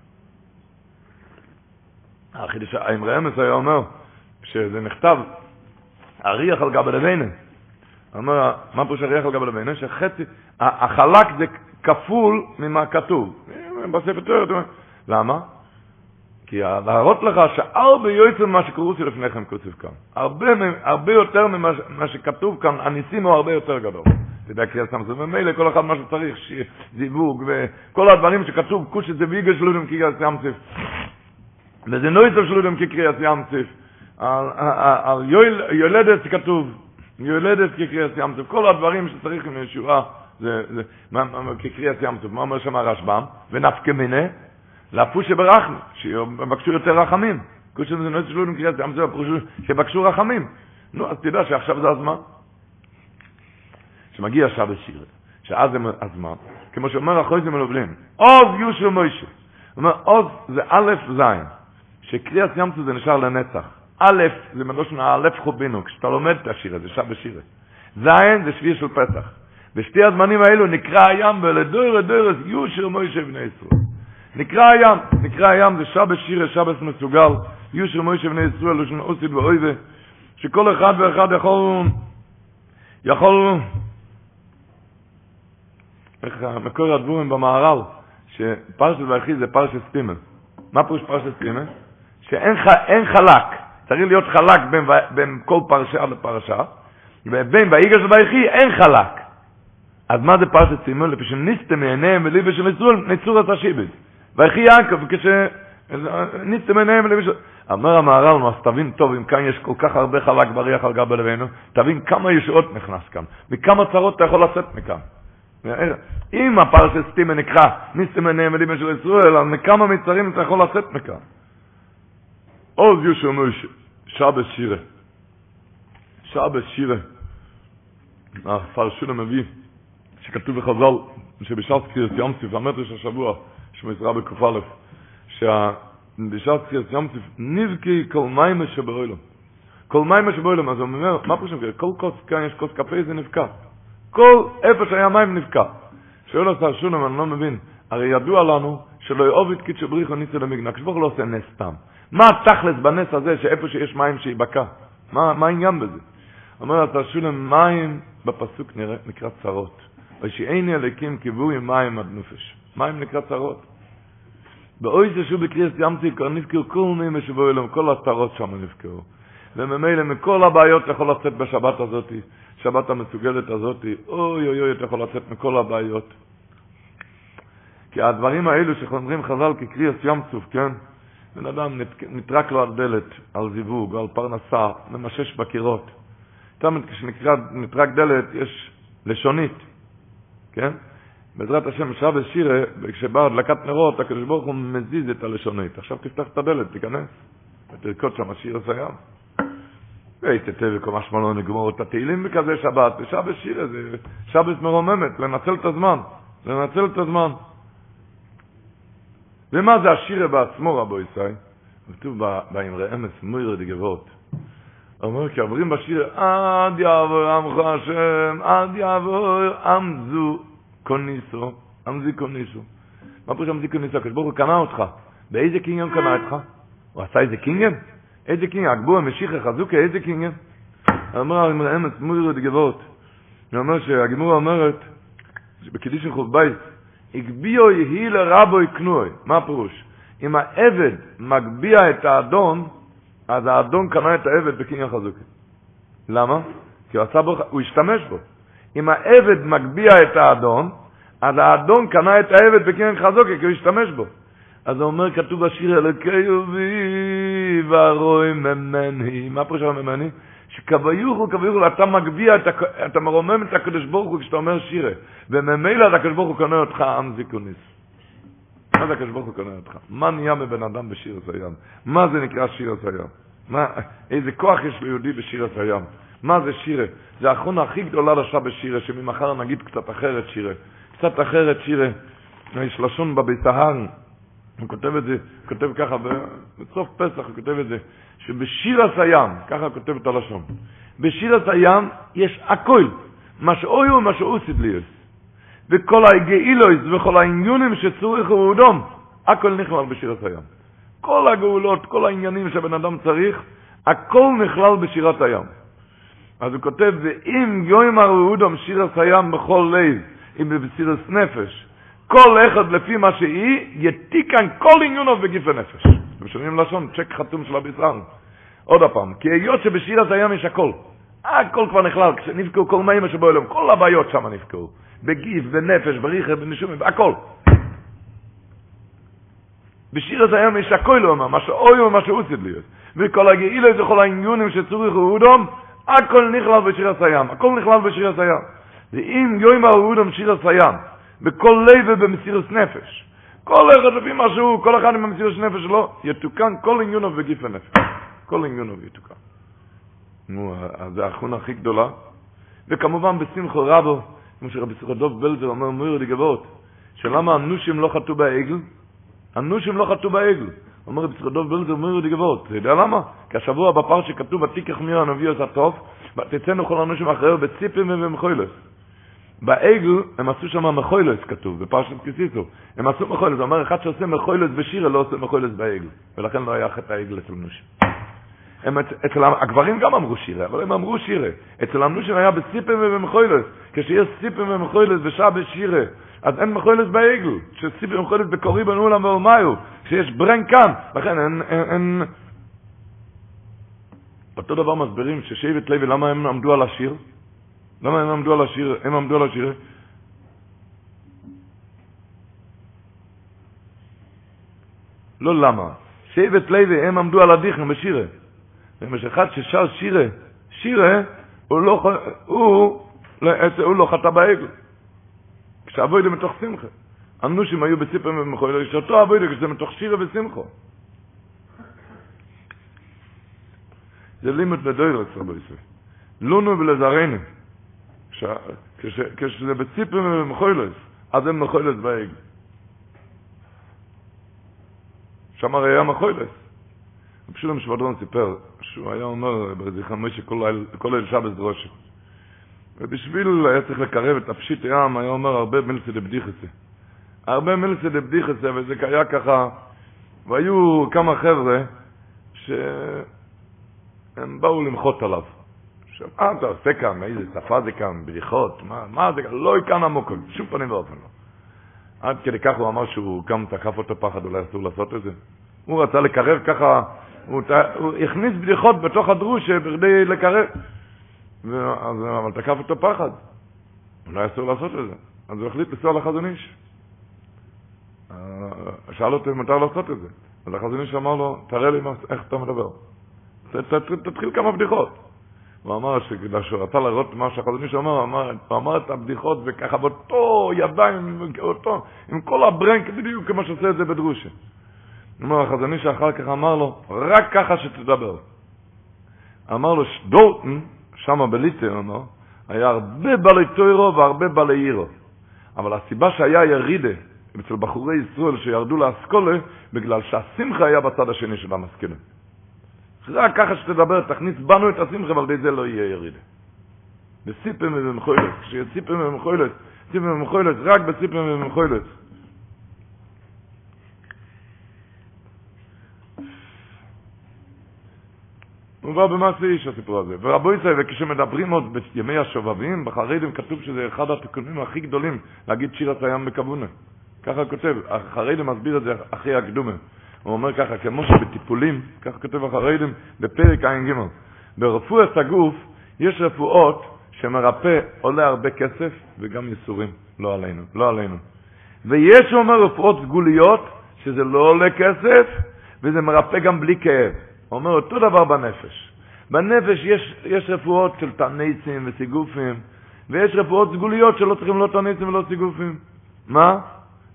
החידש, האמרי אמס היה אומר, שזה נכתב, הריח על גבי לבינה, אומר, מה פירוש הריח על גבי לבינה? שחצי, החלק זה כפול ממה כתוב. בספר תורה, למה? כי להראות לך שהרבה יועצים ממה שקורסי לפניכם כותב כאן. הרבה, הרבה יותר ממה שכתוב כאן, הניסים הוא הרבה יותר גדול. אתה יודע, קריאת סמסון, ומילא כל אחד מה שצריך, זיווג, וכל הדברים שכתוב, כושי זה ויגה שלודם כקריאת סמסון. וזה נויצר שלודם כקריאת סמסון. על יולדת כתוב, יולדת כקריאת סמסון. כל הדברים שצריך עם ישועה, זה, זה, כקריאת סמסון. מה אומר שם הרשב"ם? ונפקא מיני. לפוש שברכנו, שיבקשו יותר רחמים. כושי זה נויצר שלודם כקריאת סמסון, שבקשו רחמים. נו, אז תדע שעכשיו זה הזמן. שמגיע שבת שירה, שאז זה הזמן, כמו שאומר אחרי זה מלובלין, עוז יושו מוישה. הוא אומר, עוז זה א' ז', שקריאת ימצו זה נשאר לנצח. א' זה מלושן א' חובינו, כשאתה לומד את השיר הזה, שבת שירה. ז' זה שביר של פתח. בשתי הזמנים האלו נקרא הים ולדויר דוירס יושר מוישה בני ישראל. נקרא הים, נקרא הים זה שבת שירה, שבת מסוגל, יושר מוישה בני ישראל, לשון אוסית ואויבה, שכל אחד ואחד יכול, יכול איך המקור הדבורים במערל, שפרשת ויחי זה פרשת סטימל. מה פירוש פרשת סטימל? שאין חלק, צריך להיות חלק בין, בין כל פרשה לפרשה, ובין ויגש ויחי אין חלק. אז מה זה פרשת סטימל? לפי ניסתם מעיניהם וליבי של ישראל, ניצור את השיבד. ויחי יעקב, כש... ניסתם מעיניהם וליבי של... אומר המהר"ל, אז תבין טוב, אם כאן יש כל כך הרבה חלק בריח על גב לבנו, תבין כמה ישועות נכנס כאן, מכמה צרות אתה יכול לצאת מכאן. אם הפרשת סטימה נקרא ניסתם נאמדים של ישראל, אז מכמה מצרים אתה יכול לצאת מכאן. עוז יושו מוישה, שבס שירה. שבס שירה. הפרשו למביא, שכתוב בחז"ל, שבשעת קריאת ים סיף, המטר השבוע, שמזרע בק"א, שבשעת קריאת ים סיף, נבקי כל מים שבאוילם. כל מים שבאוילם, אז הוא אומר, מה פשוט, כל כוס כאן יש כוס קפה, זה נבקע. כל איפה שהיה מים נבקע. שואל השר שולם, אני לא מבין, הרי ידוע לנו שלא יאהוב את קידשו בריחו ניסו למגנק, שברוך לא עושה נס סתם. מה התכלס בנס הזה שאיפה שיש מים שיבקע? מה, מה העניין בזה? אומר השר שולם, מים בפסוק נראה, נקרא צרות. ושאין אלקים קיבוי מים עד נופש. מים נקרא צרות. באוי זה שהוא בקריאס ימתי, כבר נזכרו כל מימי שבו אלוהים, כל הצרות שם נזכרו. וממילא מכל הבעיות יכול לצאת בשבת הזאת. שבת המסוגלת הזאת, אוי אוי אוי, אתה יכול לצאת מכל הבעיות. כי הדברים האלו שחוזרים חז"ל כקריאס ים צוף, כן? בן אדם נטרק לו על דלת, על זיווג, על פרנסה, ממשש בקירות. תמיד כשנטרק דלת יש לשונית, כן? בעזרת השם, שבת שירה, כשבאה הדלקת נרות, הקדוש ברוך הוא מזיז את הלשונית. עכשיו תפתח את הדלת, תיכנס, ותרקוד שם השיר הסיים. ויתתה משמע לא נגמור את התהילים בכזה שבת, ושבת שירה זה שבת מרוממת, לנצל את הזמן, לנצל את הזמן. ומה זה השירה בעצמו, רבו ישראל? כתוב באמרי אמס מוירה דגבות. אומר כי עוברים בשיר עד יעבור עמך השם, עד יעבור עמזו קוניסו, עמזי קוניסו. מה פירוש עמזי קוניסו? הקדוש ברוך הוא קנה אותך. באיזה קניון קנה אותך? הוא עשה איזה קינגן? איזה קינגן? הגבוה משיחה חזוקה, איזה קינגן? אמר אמס מוירה דגבות. הוא אומר שהגמורה אומרת, בקידישן חוב בייס, הגביאו יהי לרבו יקנוי. מה הפירוש? אם העבד מגביה את האדון, אז האדון קנה את העבד בקניין חזוקה. למה? כי הוא, עשה בו, הוא השתמש בו. אם העבד מגביה את האדון, אז האדון קנה את העבד בקניין חזוקה, כי הוא השתמש בו. אז הוא אומר, כתוב בשיר, אלוקי ובי ורוי ממני. מה פירוש ממני? שכביוכו, כביוכו, אתה מגביה, אתה, אתה מרומם את הקדוש ברוך הוא כשאתה אומר שירה. וממילא הקדוש ברוך הוא קונה אותך עם זיכוניס. מה זה הקדוש ברוך הוא קונה אותך? מה נהיה מבן אדם בשיר הסיים? מה זה נקרא שיר הסיים? מה, איזה כוח יש ליהודי בשיר הסיים? מה זה שירה? זה האחרונה הכי גדולה לשעה בשירה, שממחר נגיד קצת אחרת שירה. קצת אחרת שירה. יש לשון בבית ההר, הוא כותב את זה, הוא כותב ככה, בסוף פסח הוא כותב את זה, שבשיר הסיים, ככה הוא כותב את הלשון, בשיר הסיים יש הכל, מה שאוי ומה שאוסיד ליאס. וכל הגאילויס וכל העניונים שצורך הוא אדום, הכל נכלל בשיר הסיים. כל הגאולות, כל העניינים שבן אדם צריך, הכל נכלל בשירת הים. אז הוא כותב, ואם יוימר אהודום שיר הסיים בכל לב, אם בבסירס נפש, כל אחד לפי מה שהיא, יתיקן כל עניונו בגיף הנפש. אתם שומעים לשון? צ'ק חתום של הביסר. עוד פעם, כי היות שבשיר הסיים יש הכל. הכל כבר נכלל, כשנפקעו כל מים שבו אלוהים, כל הבעיות שם נפקעו. בגיף, בנפש, בריחב, בנשומים, הכל. בשיר הזה היום יש הכל אומר, מה שאוי ומה שהוא צריך להיות. וכל הגאילו זה כל העניונים שצורך אהודום, הכל נכלל בשיר הסיים, הכל נכלל בשיר הסיים. ואם יוימה אהודום שיר הסיים, בכל לב ובמסירות נפש, כל אחד לפי מה שהוא, כל אחד עם המסירות נפש שלו, יתוקן כל עניונו בגיף הנפש. כל עניונו יתוקן. נו, זה האחרונה הכי גדולה. וכמובן בשמחו רבו, כמו שרבי סוכדוב בלזר אומר, מויר לגבות, שלמה הנושים לא חטאו בעגל? הנושים לא חטאו בעגל. אומר רבי סוכדוב בלזר, מויר לגבות. אתה יודע למה? כי השבוע בפר שכתוב, ותיקח מיר הנביא עושה טוב, ותצאנו כל הנושים אחריו בציפים ובמחוילס. בעגל הם עשו שם מחוילס כתוב, בפרשת כסיסו. הם עשו מחוילס, זאת אומרת, אחד שעושה מחוילס בשירה לא עושה מחוילס בעגל. ולכן לא היה חטא העגל אצל נושים. הם, אצל הגברים גם אמרו שירה, אבל הם אמרו שירה. אצל הנושים היה בסיפם ובמחוילס. כשיש סיפם ומחוילס ושעה בשירה, אז אין מחוילס בעגל. כשסיפם ומחוילס בקורי בן אולם ואומאיו, כשיש ברן כאן, לכן אין, אין, אין... אותו דבר מסבירים ששבט לוי, למה הם עמדו על השיר? למה הם עמדו על השיר? הם עמדו על השיר? לא למה. שבט לוי, הם עמדו על הדיכן בשירה. יש אחד ששר שירה, שירה, הוא לא, הוא, הוא לא חטא בעגל. כשאבוידו מתוך שמחה. אנושים היו בסיפר ומחויל, יש אותו אבוידו כשזה מתוך שירה ושמחו. זה לימוד בדוירץ, רבו ישראל. לונו ולזרנו. כשזה בציפר ומחוילס, אז הם מחוילס בעגל. שם הרי היה מחוילס. פשוט שבדרון סיפר שהוא היה אומר בזיכרון מוישה כל ליל שבס דרושה. ובשביל היה צריך לקרב את הפשיט ים, היה אומר הרבה מלסי דבדיחסה. הרבה מלסי דבדיחסה, וזה היה ככה, והיו כמה חבר'ה שהם באו למחות עליו. עכשיו, מה אתה עושה כאן? איזה שפה זה כאן? בדיחות? מה, מה זה כאן? לא כאן עמוק, שום פנים ואופן לא. עד כדי כך הוא אמר שהוא קם, תקף אותו פחד, אולי אסור לעשות את זה. הוא רצה לקרב ככה הוא, הכניס בדיחות בתוך הדרוש בכדי לקרב. אז, אבל תקף אותו פחד. אולי אסור לעשות את זה. אז הוא החליט לנסוע לחזון איש. אה, שאל אותו אם מותר לעשות את זה. אז החזון איש אמר לו, תראה לי איך אתה מדבר. תתחיל כמה בדיחות. הוא אמר שהוא רצה לראות מה שהחזון איש אמר, הוא אמר את הבדיחות וככה באותו ידיים, עם כל הברנק, בדיוק כמו שעושה את זה בדרושה. אומר החזוני שאחר כך אמר לו, רק ככה שתדבר. אמר לו, דורטן, שם בליטר, אמר, היה הרבה בעלי טוירו והרבה בעלי עירו. אבל הסיבה שהיה ירידה אצל בחורי ישראל שירדו לאסכולה, בגלל שהשמחה היה בצד השני של המשכילים. רק ככה שתדבר, תכניס בנו את השמחה, ועל ידי זה לא יהיה ירידה. בסיפם ובמחוילת, כשיהיה סיפם ובמחוילת, סיפם ובמחוילת, רק בסיפם ובמחוילת. מובא במעשה איש הסיפור הזה. ורבו ישראל, וכשמדברים עוד בימי השובבים, בחרדים כתוב שזה אחד התיקונים הכי גדולים להגיד שיר הים בקבונה. ככה כותב, החרדים מסביר את זה אחרי הקדומה. הוא אומר ככה, כמו שבטיפולים, ככה כותב החרדים בפרק ע"ג, ברפואת הגוף יש רפואות שמרפא עולה הרבה כסף וגם ייסורים, לא עלינו, לא עלינו. ויש, הוא אומר, רפואות סגוליות, שזה לא עולה כסף, וזה מרפא גם בלי כאב. אומר אותו דבר בנפש. בנפש יש, יש רפואות של תניצים וסיגופים, ויש רפואות סגוליות שלא צריכים לא תניצים ולא סיגופים. מה?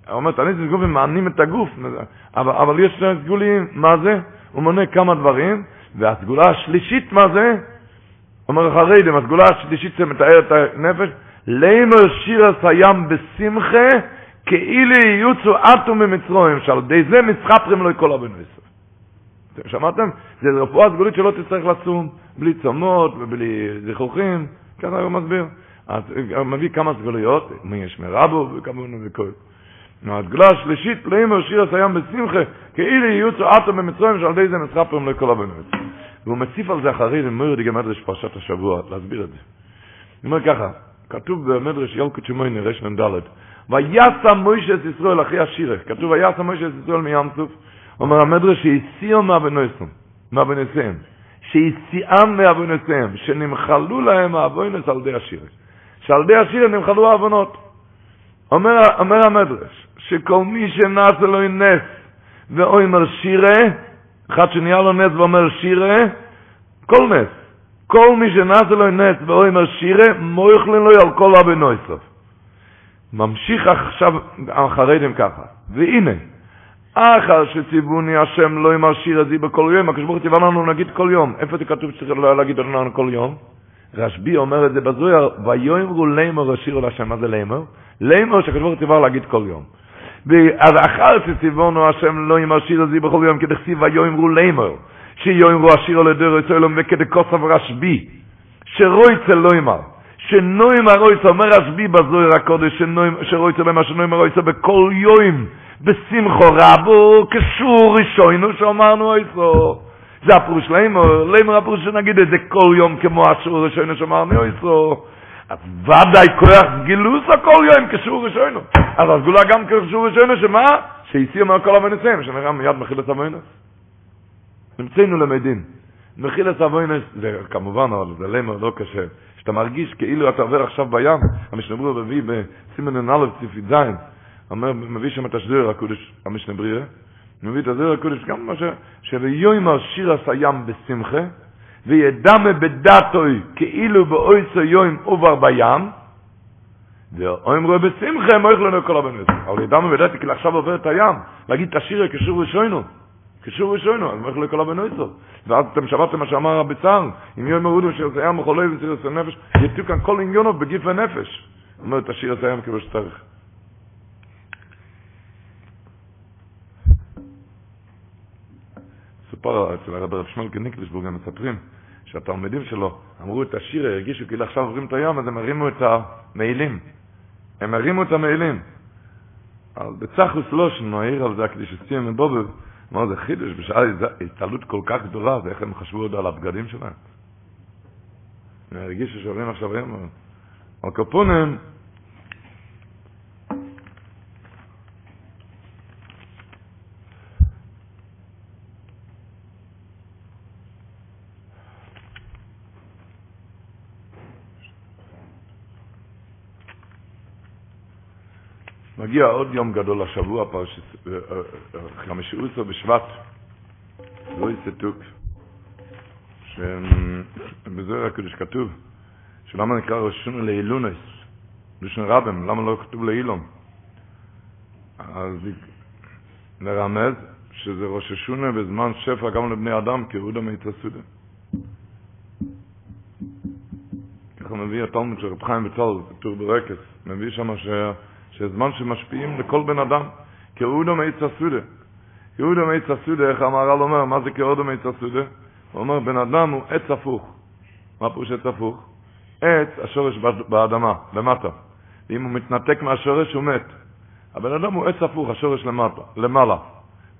הוא אומר, תניצים וסיגופים מענים את הגוף, אבל, אבל יש סגוליים, מה זה? הוא מונה כמה דברים, והסגולה השלישית, מה זה? אומר החרדים, הסגולה השלישית שמתאר את הנפש, לימר שיר הסיים בשמחה, כאילו יוצאו אטו ממצרים, שעל די זה מסחפרים לו כל הבנו. שמעתם? זה רפואה סגולית שלא תצטרך לצום, בלי צומות ובלי זיכוכים, ככה הוא מסביר. אז מביא כמה סגוליות, מי יש מרבו וכמה וכל. הסגולה השלישית, לימר שיר הסיים בשמחה, כאילו יוצאו אטו ממצרים, שעל די זה מסחפרים לו כל הבנו ישראל. והוא מציף על זה אחרי זה מורד גמדרש פרשת השבוע, להסביר את זה. הוא אומר ככה, כתוב במדרש ילקוט שמויני רשנ"ד, ויסע מוישה את ישראל אחי השירך, כתוב ויסע מוישה את ישראל מים סוף, אומר המדרש שהסיעו מהבנויסם, מהבנויסם, שהסיעם מהבנויסם, שנמחלו להם האבוינס על די השירך, שעל די השירך נמחלו האבונות. אומר, אומר המדרש, שכל מי שנעשה לו נס ואומר שירה, אחד שנהיה לו נס ואומר שירה, כל נס, כל מי שנעשה לו נס ואומר שירה, מויכלן לו על כל נויסוף. ממשיך עכשיו החרדים ככה, והנה, אחר שציווני השם לא יאמר שיר הזה בכל יום, הקדוש ברוך הוא ציווה לנו נגיד כל יום. איפה זה כתוב שצריך להגיד לנו כל יום? רשב"י אומר את זה בזויר, ויאמרו לימור השיר להשם, מה זה לימור? לימור שהקדוש ברוך הוא ציווה להגיד כל יום. אז אחר שציוונו השם לא יאמר שיר הזה בכל יום, כדכתיב ויאמרו לימור, שיאמרו השיר על ידי רצוי אלוהים וכדי כוסף רשב"י, שרויצה לא יאמר. שנוימר רויצה, אומר רשב"י בזויר הקודש, שרויצה למה שנוימר רויצה בכל יום, בשמחו רבו, כשור ראשונו שאמרנו אויסו. זה הפירוש לימור, לימור הפירוש שנגיד את זה כל יום כמו השור ראשונו שאמרנו אויסו. אז ודאי כוח גילוס הכל יום כשור ראשונו. אז הסגולה גם כשור ראשונו שמה? שהסיע מהכל המנסים, שנראה מיד מכיל את המונס. נמצאנו למדים. מכיל את המונס, זה כמובן, אבל זה לימור לא קשה. שאתה מרגיש כאילו אתה עובר עכשיו בים, המשנברו מביא בסימן א' ציפי זין, אומר, מביא שם את השדיר הקודש, המשנה בריאה, מביא את השדיר הקודש, גם מה ש... שביום שיר הסיים בשמחה, וידמה בדתוי כאילו באויסו יום עובר בים, ואומרו בשמחה הם הולך לנו כל הבנות. אבל ידמה בדתוי, כאילו עכשיו עובר את הים, להגיד את השיר כשור ראשונו. כשור ראשונו, אז הולך לכל הבנות. ואז אתם שמעתם מה שאמר רבי צהר, אם יום מרודו של סיים וחולוי וסירוס הנפש, יתיו כאן כל עניונו בגיף ונפש. אומר את השיר הסיים כמו שצריך. סופר אצל הרב רב שמואל קניקלישבורג הם מספרים שהתלמידים שלו אמרו את השיר, הרגישו כאילו עכשיו עוברים את הים, אז הם הרימו את המעילים. הם הרימו את המעילים. אבל בצחוס לושן, הוא העיר על זה הקדיש הסתים מבובב, אמר זה חידוש, בשעה התעלות כל כך גדולה, ואיך הם חשבו עוד על הבגדים שלהם. הם הרגישו שעוברים עכשיו ים. על קופונים, מגיע עוד יום גדול השבוע, חמישי עשר בשבט, לא יסתוק, שבזה הקדוש כתוב, שלמה נקרא ראש השונה לאילונס, ראשון רבם, למה לא כתוב לאילום? אז נרמז שזה ראש השונה בזמן שפע גם לבני אדם, כיהודה מיצסודה. ככה מביא התלמוד של רב חיים בצל, טור ברקס, מביא שם שה... שזמן שמשפיעים לכל בן אדם, כאודו מעץ הסודה. כאודו מעץ הסודה, איך המהר"ל אומר, מה זה כאודו מעץ הסודה? הוא אומר, בן אדם הוא עץ הפוך. מה פירוש עץ הפוך? עץ, השורש באדמה, למטה. ואם הוא מתנתק מהשורש, הוא מת. הבן אדם הוא עץ הפוך, השורש למטה, למעלה.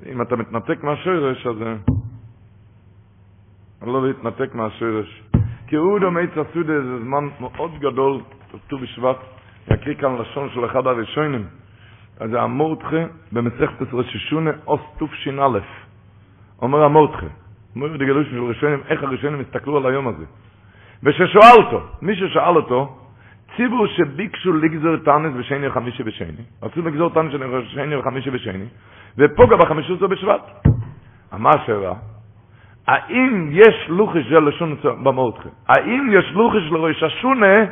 אם אתה מתנתק מהשורש, אז... לא להתנתק מהשורש. כאודו מעץ הסודה זה זמן מאוד גדול, ט"ו בשבט. יקריא כאן לשון של אחד הראשונים, אז המורדכה במסכת רששונה אוס תש"א. אומר המורדכה, אומר בגלוש של ראשונים, איך הראשונים הסתכלו על היום הזה. וששואל אותו, מי ששאל אותו, ציבור שביקשו לגזור תנס בשני וחמישי בשני, רצו לגזור תנס בשני וחמישי בשני, ופוגע בחמישי עשרה בשבט. מה השאלה? האם יש לוחש של לשון במורדכה? האם יש לוחש לראש השונה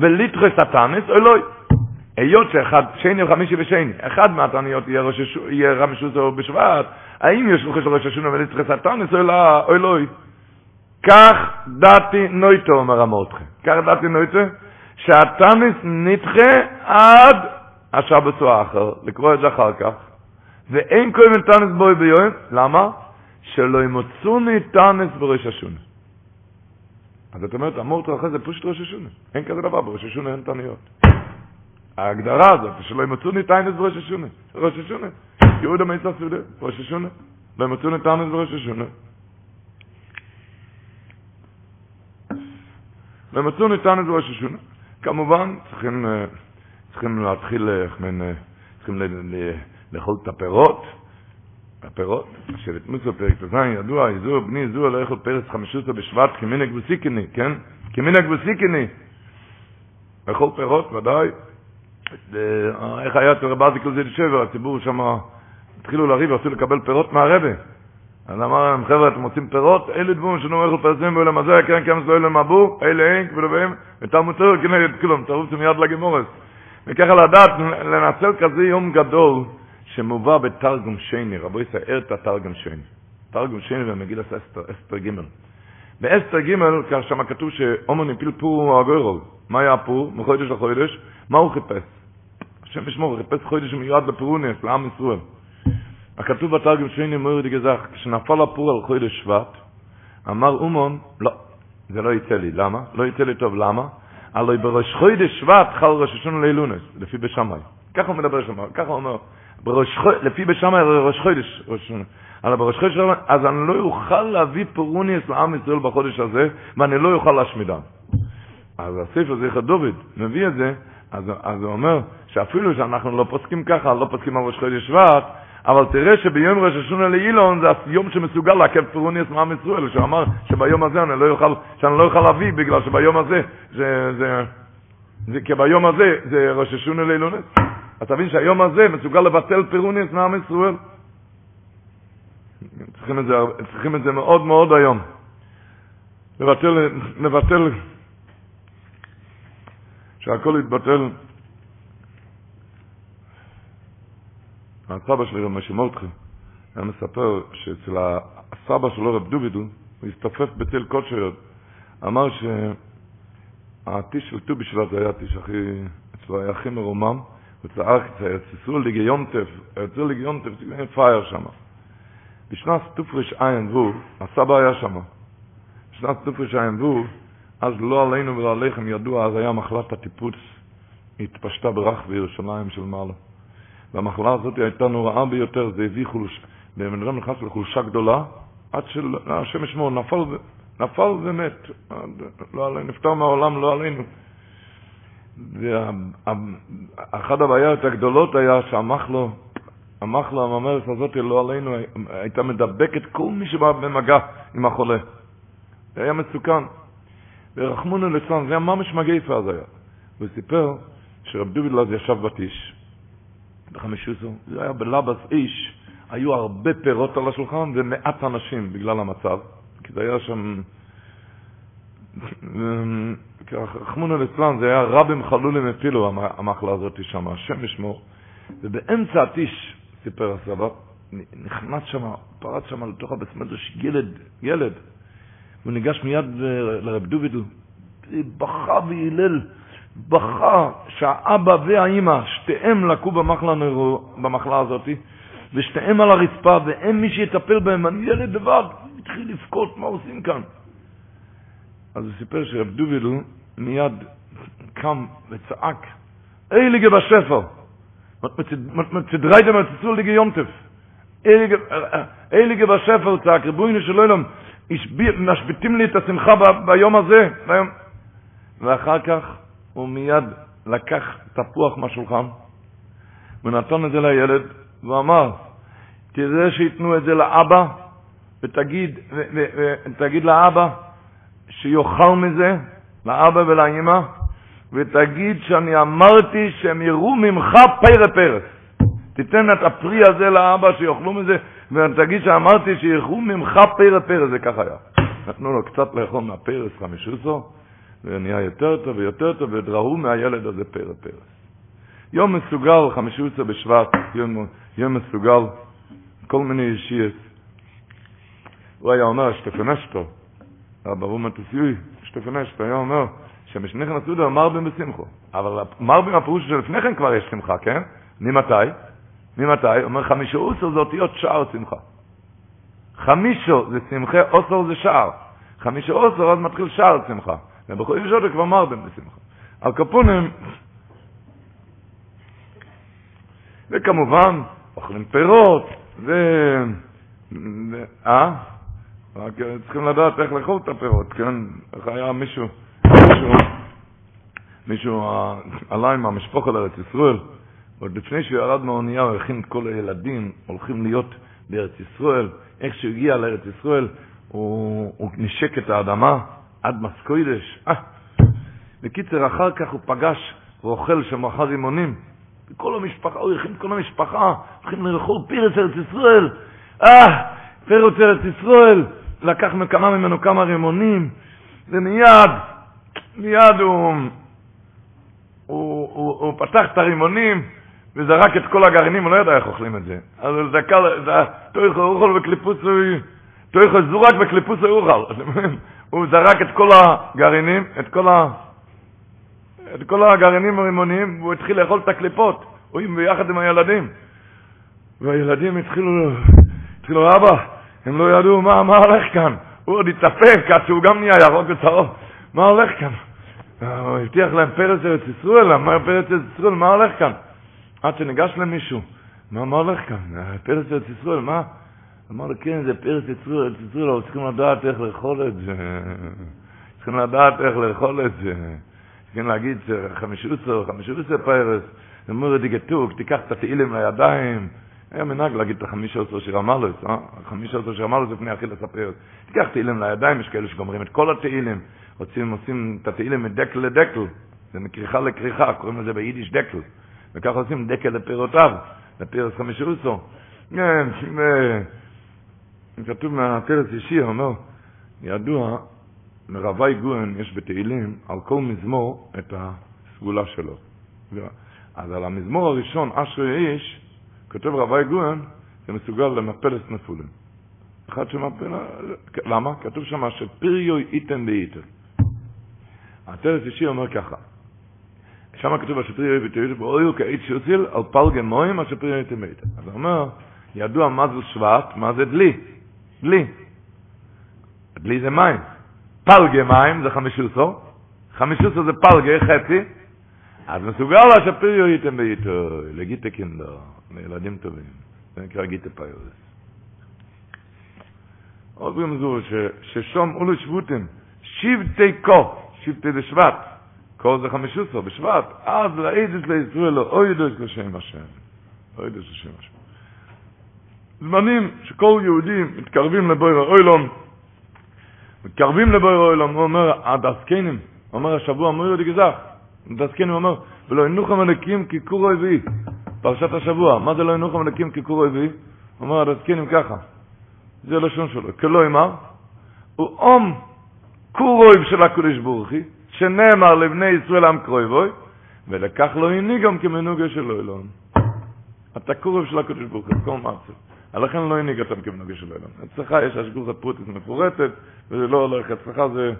וליטרס התנס, לא. היות שאחד, שני וחמישי ושני, אחד מהתעניות יהיה, ראש, יהיה רב שוסר בשבט, האם יש לוחש ראש השונה וליטרס התנס, לא. כך דעתי נויטו, אומר המורדכי. כך דעתי נויטו, שהתניס נדחה עד השבת או האחר, לקרוא את זה אחר כך, ואין קודם תניס בוי ביום, למה? שלא ימוצוני תניס בראש השונה. אז את אומרת, המורדכי אחרי זה פושט ראש השונה. אין כזה דבר, בראש השונה אין תניות. ההגדרה הזאת, שלא ימוצוני תניס בראש השונה. ראש השונה. יהודה מייסה סודי, ראש השונה. לא ימוצוני תניס בראש השונה. ומצאו ניתן את ראש השונה. כמובן, צריכים, צריכים להתחיל, צריכים לאכול את הפירות, הפירות, שבט מוסר פרק ט"ז, ידוע, איזור בני איזור לא יכול פרץ חמישותו בשבט כמינג וסיקני, כן? כמינג וסיקני. לאכול פירות, ודאי. איך היה אצל רבי אזיקל זה שבר, הציבור שם התחילו לריב, רצו לקבל פירות מהרבה. אז אמר להם, חבר'ה, אתם רוצים פירות? אלה דבורים שלא אוכל פרסים בעולם הזה, כן, כן, שלא אלה מבו, אלה אין, כבודו בהם, ותלמוד כנגד כלום, תרוצו מיד לגמורס. וככה לדעת, לנצל כזה יום גדול, שמובא בתרגום שני, רבו יסער את התרגום שני. תרגום שני במגיל אסתר, אסתר ג' באסתר ג', שם כתוב שאומן הפיל פור הגוירול. מה היה הפור? מחודש לחודש. מה הוא חיפש? השם ישמור, חיפש חודש מיועד לפרונס, לעם ישראל. הכתוב בתרגם שני מויר די גזח, כשנפל הפור על חודש שבט, אמר אומון, לא, זה לא יצא לי, למה? לא יצא לי טוב, למה? הלוא בראש חודש שבט חל ראש השונה לילונס, לפי בשמאי. ככה הוא מדבר שם, ככה הוא אומר, בראש, לפי בשמאי ראש חודש, ראש. אבל בראש חודש אז אני לא אוכל להביא פרוניאס לעם ישראל בחודש הזה, ואני לא אוכל להשמידם. אז הספר זכר דוד מביא את זה, אז, אז הוא אומר שאפילו שאנחנו לא פוסקים ככה, לא פוסקים על ראש חודש שבט, אבל תראה שביום ראש השונה לאילון זה היום שמסוגל לעכב פרוניאס מעם ישראל, שהוא אמר שביום הזה אני לא יוכל, שאני לא יוכל להביא בגלל שביום הזה, זה, זה, זה, כי ביום הזה זה ראש השונה לאילונס. אתה מבין שהיום הזה מסוגל לבטל פרוניאס מעם ישראל? צריכים את זה, צריכים את זה מאוד מאוד היום. לבטל, לבטל, שהכל יתבטל. הסבא שלי, רב משה מולטחי, היה מספר שאצל הסבא שלו, רב דובידו, הוא הסתופף בתל קודשיות, אמר שהטיש של ט"ו בשבט זה היה הטיש הכי, אצלו היה הכי מרומם, יצאו ליגי יונטף, יצאו ליגי יונטף, זה פייר שם. בשנת תופרש עין וו, הסבא היה שם. בשנת תופרש עין וו, אז לא עלינו ולא עליכם ידוע, אז היה מחלת הטיפוץ, התפשטה ברח בירושלים של מעלה. והמחלה הזאת הייתה נוראה ביותר, זה הביא חולשה, בן אדם נכנס לחולשה גדולה, עד שהשם ישמור, נפל, נפל ומת, לא עלינו, נפטר מהעולם, לא עלינו. ואחת הבעיות הגדולות היה שהמחלו, המחלה הממרס הזאת לא עלינו, הייתה מדבקת כל מי שבא במגע עם החולה. זה היה מסוכן. ורחמונו ליצלן, זה היה ממש מגייפה אז היה. הוא סיפר שרב דוביל אז ישב בתיש, בחמישוסו, זה היה בלבס איש, היו הרבה פירות על השולחן ומעט אנשים בגלל המצב, כי זה היה שם, רחמונו ליצלן, זה היה רבים חלולים אפילו, המחלה הזאת שם, השם ישמור. ובאמצע התיש, סיפר הסבא, נכנס שם, פרץ שם לתוך הבית מדרש ילד, ילד. הוא ניגש מיד לרב דובידל, בכה והילל, בכה שהאבא והאימא, שתיהם לקו במחלה, במחלה הזאת, ושתיהם על הרצפה, ואין מי שיטפל בהם, אני ילד לבד, התחיל לבכות, מה עושים כאן? אז הוא סיפר שרב דובידל מיד קם וצעק, אייליגה בשפר, מצדרייתם מצצו ליגה יונטף, אייליגה בשפר צעק, רבוינו של עולם, משביתים לי את השמחה ביום הזה, ביום... ואחר כך הוא מיד לקח תפוח מהשולחן ונתן את זה לילד ואמר, תראה שייתנו את זה לאבא ותגיד, ותגיד לאבא שיאכל מזה, לאבא ולאמא, ותגיד שאני אמרתי שהם יראו ממך פרא פרס. תיתן את הפרי הזה לאבא שיאכלו מזה, ותגיד שאמרתי שיראו ממך פרא פרס, זה ככה היה. נתנו לו קצת לאכול מהפרס חמישוסו, ונהיה יותר טוב ויותר טוב, ודראו מהילד הזה פרא פרס. יום מסוגל, חמישוסו בשבט, יום, יום מסוגל, כל מיני אישיות. הוא היה אומר, שטפנסטו, רב אבו מטוסיוי, שטפן אשת, היה אומר, שמשני כן הסעודה מרבים בשמחו. אבל מרבים הפירוש שלפני כן כבר יש שמחה, כן? ממתי? ממתי? אומר חמישו אוסר זה אותיות שער שמחה. חמישו זה שמחה, אוסר זה שער. חמישו אוסר אז מתחיל שער שמחה. ובכל זה כבר מרבים בשמחה. על כפונים, וכמובן, אוכלים פירות, ו... אה? רק צריכים לדעת איך לאכול את הפירות, כן? איך היה מישהו, מישהו, מישהו עלה עם המשפחה לארץ ישראל, עוד לפני שהוא ירד מהאונייה הוא הכין את כל הילדים, הולכים להיות בארץ ישראל, איך שהוא הגיע לארץ ישראל, הוא, הוא נשק את האדמה עד מסקוידש. אה. בקיצר, אחר כך הוא פגש ואוכל שם אחר רימונים, וכל המשפחה, הוא הכין את כל המשפחה, הולכים לאכול פירס ארץ ישראל, אה, פירס ארץ ישראל, לקח כמה ממנו כמה רימונים, ומיד, מיד הוא, הוא, הוא, הוא פתח את הרימונים וזרק את כל הגרעינים, הוא לא ידע איך אוכלים את זה. אז הוא זקה, תויכו אוכל וקליפוסוי, תויכו זורק וקליפוסוי אוכל. הוא זרק את כל הגרעינים, את כל, ה, את כל הגרעינים הרימוניים, והוא התחיל לאכול את הקליפות, הוא ביחד עם הילדים. והילדים התחילו, התחילו, אבא, הם לא ידעו מה, מה הולך כאן. הוא עוד התאפק עד שהוא גם נהיה ירוק וצהוב. מה הולך כאן? הוא הבטיח להם פרץ ארץ ישראל, אמר פרץ ארץ ישראל, מה הולך כאן? עד שניגש למישהו, מה, מה הולך כאן? פרץ ארץ ישראל, מה? אמר לו, כן, זה פרץ ארץ ישראל, אבל צריכים לדעת איך לאכול את זה. צריכים לדעת איך לאכול את זה. צריכים להגיד חמישי עשר, חמישי עשר פרס. אמרו לי, תיקח את התהילים לידיים. היה מנהג להגיד את החמישה עשר שיר המלוס, אה? החמישה עשר שיר המלוס לפני אכיל לספר. תיקח תהילים לידיים, יש כאלה שגומרים את כל התהילים, עושים, עושים את התהילים מדקל לדקל, זה מכריכה לכריכה, קוראים לזה ביידיש דקל, וככה עושים דקל לפירותיו, לפירוס חמישה עשר. כן, כתוב מהטרס אישי, אומר, ידוע, מרווי גוהן יש בתהילים על כל מזמור את הסגולה שלו. אז על המזמור הראשון, אשרי איש, כותב רבי גוהן, זה מסוגל למפלס נפולים. אחד שמפל... למה? כתוב שם שפריו איתן באיתן. הטרס אישי אומר ככה, שם כתוב שפריו איתן באיתן, ואויו כאית שיוציל על פלגן מוים, אשר פריו איתן באיתן. אז הוא אומר, ידוע מה זה שבט, מה זה דלי. דלי. דלי זה מים. פלגה מים זה חמישוסו, חמישוסו זה פלגה, חצי, אז מסוגל השפריו איתן באיתו, לגיטה. לילדים טובים. זה נקרא. עוד פעם זו, ששום אולו שבוטים, שבטי קו, שבטי זה שבט, קו זה חמישוסו, בשבט, אז לאידס לישראל, אוי ידוש לשם השם. אוי ידוש לשם השם. זמנים שכל יהודים מתקרבים לבויר האוילום, מתקרבים לבויר האוילום, הוא אומר, הדסקנים, אומר השבוע, אומר יהודי גזח, הדסקנים אומר, ולא ינוחם הנקים כי כורו הביא. פרשת השבוע, מה זה לא ינוחם הנקים כי כורו הביא? אומר הדסקנים ככה, זה לשון שלו, כלא אמר, הוא אום כורויב של הקודש בורכי, שנאמר לבני ישראל עם קרויבוי, ולקח לא הני גם כמנוגה של אלוהים. אתה קורב של הקודש ברוך הוא, כל מעצר. לכן לא הנהיג אותם כמנוגה של אלוהים. אצלך יש השגורת פרוטיס מפורטת, וזה לא הולך, אצלך זה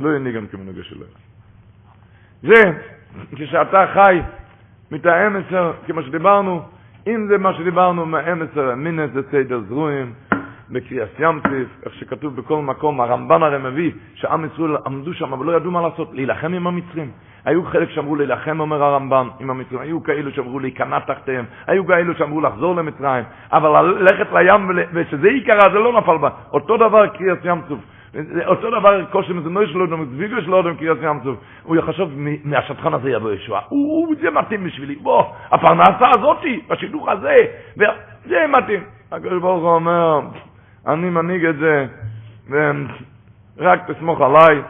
לא הנהיג גם כמנוגה של אלוהים. זה, כשאתה חי מתאם עשר, כמו שדיברנו, אם זה מה שדיברנו מהאם עשר, מינס זה סדר זרועים, בקריאס ים ציף, איך שכתוב בכל מקום, הרמב"ן הרי מביא שעם ישראל עמדו שם, אבל לא ידעו מה לעשות, להילחם עם המצרים. היו חלק שאמרו להילחם, אומר הרמב"ן, עם המצרים, היו כאלו שאמרו להיכנע תחתיהם, היו כאלו שאמרו לחזור למצרים, אבל ללכת לים, ושזה עיקרה, זה לא נפל בה. אותו דבר קריאס ים. אותו דבר קושי מזונוי שלו, מזוויגו שלו, אדם קריאס ים ציף. הוא יחשוב, מהשטחן הזה יבוא ישועה. הוא, זה מתאים בשבילי. בוא, הפרנסה הזאתי, בשידוך הזה, זה מתאים. הקדוש ברוך הוא אומר, אני מנהיג את זה, ורק תסמוך עליי.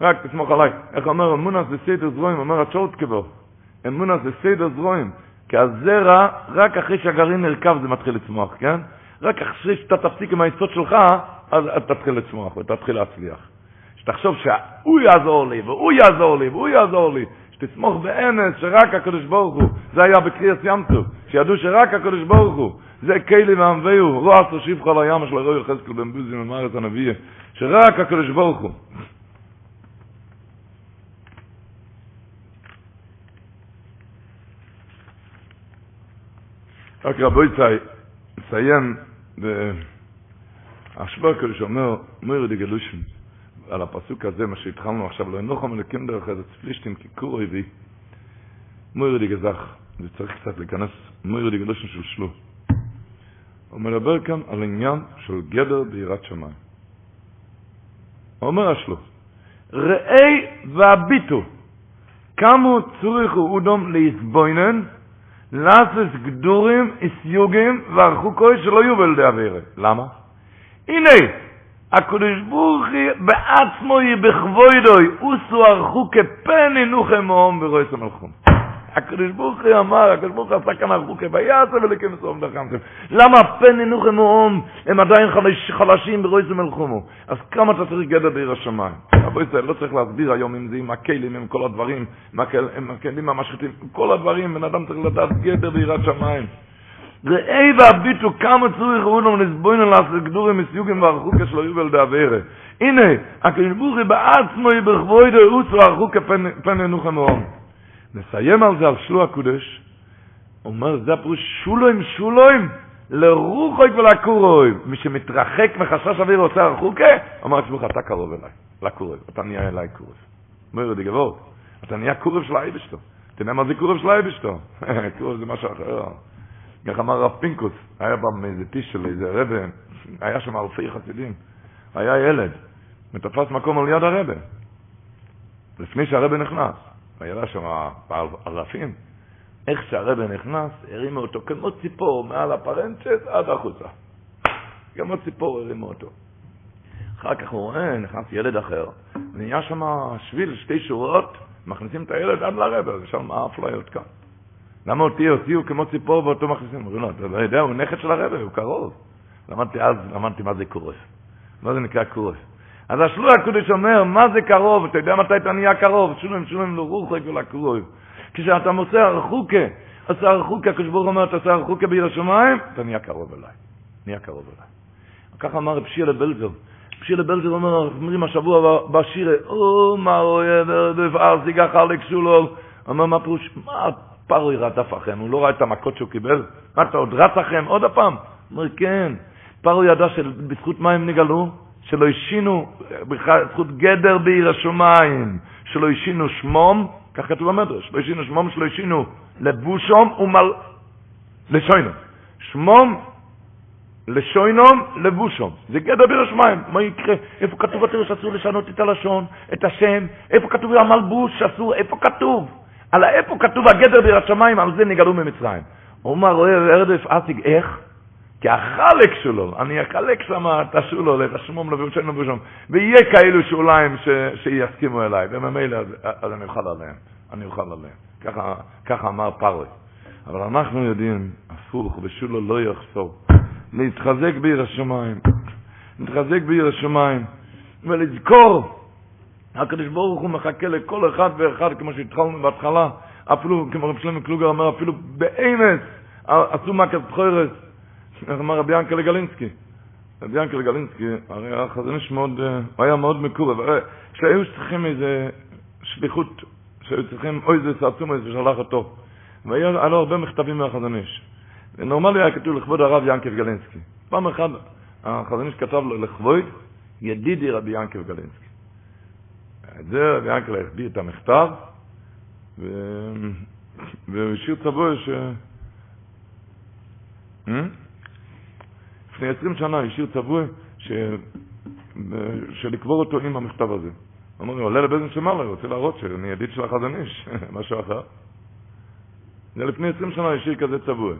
רק תסמוך עליי. איך אומר, אמונס זה סדר זרועים, אומר הצ'ורטקבו, אמונס זה סדר זרועים, כי הזרע, רק אחרי שהגרעין נרכב זה מתחיל לצמוח, כן? רק אחרי שאתה תפסיק עם העצות שלך, אז תתחיל לצמוח ותתחיל להצליח. שתחשוב שהוא יעזור לי, והוא יעזור לי, והוא יעזור לי, שתסמוך באמס שרק הקדוש ברוך הוא, זה היה בקריאס ים טוב, שידעו שרק הקדוש ברוך הוא, זה קיילי ועמביהו, רוע תושיב כל הים של הרוי יחזקאל בן בוזי את הנביא, שרק הקדוש ברוך הוא. רק רבוי צאי, נסיים בהשבר הקדוש אומר, די גלושן, על הפסוק הזה, מה שהתחלנו עכשיו, לא אנוכם אלוקים דרך איזה צפלישתים כיכור אויבי, מויר די גזח, זה צריך קצת להיכנס, מויר די גלושן של שלו. הוא מדבר כאן על עניין של גדר ביראת שמיים. אומר השלו, ראי והביטו, כמו צוריכו אודום להסבוינן, לאסס גדורים, איסיוגים, והרחוקוי שלא יהיו בלדי אבירה. למה? הנה, הקדוש ברוך הוא בעצמו יהיה בכבוידוי, אוסו ערכו כפן אינוכם מאום ברוי סמלכום. הקדוש ברוך הוא אמר, הקדוש ברוך הוא עשה כאן ערכו כביעשה ולכם מסום דחמתם. למה פן אינוכם מאום, הם עדיין חלש, חלשים ברוי סמלכומו. אז כמה אתה צריך גדר בעיר השמיים? רבו ישראל, לא צריך להסביר היום אם זה עם הכלים, עם כל הדברים, עם הכלים המשחיתים, כל הדברים, בן אדם צריך לדעת גדר ביראת שמיים. ראי והביטו כמה צריך אונם לסבוינו לעשות גדורים מסיוגים וערכו כשלא יובל דאברה. הנה, הקדוש ברוך הוא בעצמו יברכבוי דאוצו ערכו כפן ינוחם מאום. נסיים על זה על שלו הקודש, אומר זה הפירוש שולוים שולוים לרוחוי ולקורוי. מי שמתרחק מחשש אוויר עושה הרחוקה, אומר עצמך אתה קרוב אליי, לקורוי, אתה נהיה אליי קורב. אומר די גבוה, אתה נהיה קורב של האיבשתו. יודע מה זה קורב של האיבשתו? קורב זה משהו אחר. כך אמר רב פינקוס, היה פעם איזה טיש של איזה רבה, היה שם אלפי חסידים, היה ילד, ותפס מקום על יד הרבה, לפני שהרבה נכנס, היה שם אלפים, איך שהרבה נכנס, הרימו אותו כמו ציפור מעל הפרנצ'ט עד החוצה. כמו ציפור הרימו אותו. אחר כך הוא רואה, נכנס ילד אחר, ונהיה שם שביל, שתי שורות, מכניסים את הילד עד לרבה, ושם האפליות כאן. למה אותי הוציאו כמו ציפור ואותו מכניסים? אומרים לו, אתה לא יודע, הוא נכד של הרבי, הוא קרוב. למדתי אז, למדתי מה זה קורף. מה זה נקרא קורף? אז השלוח הקודש אומר, מה זה קרוב? אתה יודע מתי אתה נהיה קרוב? שולם שולם לרוחק ולקרוב. כשאתה מוצא הרחוקה, עושה הרחוקה, הקדוש ברוך אומר, אתה עושה הרחוקה בעיר השמיים, אתה נהיה קרוב אליי. נהיה קרוב אליי. ככה אמר רב שילה. רב שילה בלזר אומר, אומרים השבוע בשיר, או מה אוהב, ואר סיגה חלק שולו. אומר, מה פירוש? מה פרוי רדף אחריהם, הוא לא ראה את המכות שהוא קיבל? מה אתה עוד רץ אחריהם עוד הפעם? הוא אומר, כן, פרוי ידע שבזכות מה הם נגלו? שלא השינו, בזכות גדר בעיר השמיים, שלא השינו שמום, כך כתוב במדרש, לא השינו שמום, שלא השינו לבושום ומל... לשוינום. שמום, לשוינום, לבושום. זה גדר בעיר השמיים. מה יקרה? איפה כתוב בתראה שאסור לשנות את הלשון, את השם? איפה כתוב המלבוש שאסור? איפה כתוב? על איפה כתוב הגדר בירת שמיים, על זה נגלו ממצרים. אומר, רואה ארדף אסיג, איך? כי החלק שלו, אני אחלק שם את השולו, את השמום לבושם לבושם, ויהיה כאלו שוליים ש, שיסכימו אליי, וממילא אז, אז אני אוכל עליהם, אני אוכל עליהם. ככה, ככה אמר פרוי. אבל אנחנו יודעים, הפוך, ושולו לא יחסור. להתחזק בעיר השמיים, להתחזק בעיר השמיים, ולזכור הקדוש ברוך הוא מחכה לכל אחד ואחד, כמו שהתחלנו בהתחלה, אפילו, כמו רב שלמה קלוגר אומר, אפילו באמץ עשו מכת חורס, איך אמר רבי ינקל גלינסקי. רבי ינקל גלינסקי, הרי החזון איש מאוד, הוא היה מאוד מקורב, הרי שהיו צריכים איזה שליחות, שהיו צריכים, אוי זה סעצום, איזה שלח אותו. והיה לו הרבה מכתבים מהחזון איש. נורמלי היה כתוב לכבוד הרב ינקל גלינסקי. פעם אחת החזון איש כתב לו לכבוד ידידי רבי ינקל גלינסקי. את זה רבי ינקלה החביא את המכתב, והוא השאיר צבוע ש... לפני עשרים שנה השאיר צבוע ש... שלקבור אותו עם המכתב הזה. אמר, עולה לבית שמעלה, רוצה להראות שאני ידיד של החזון איש, משהו אחר. זה לפני עשרים שנה השאיר כזה צבוע.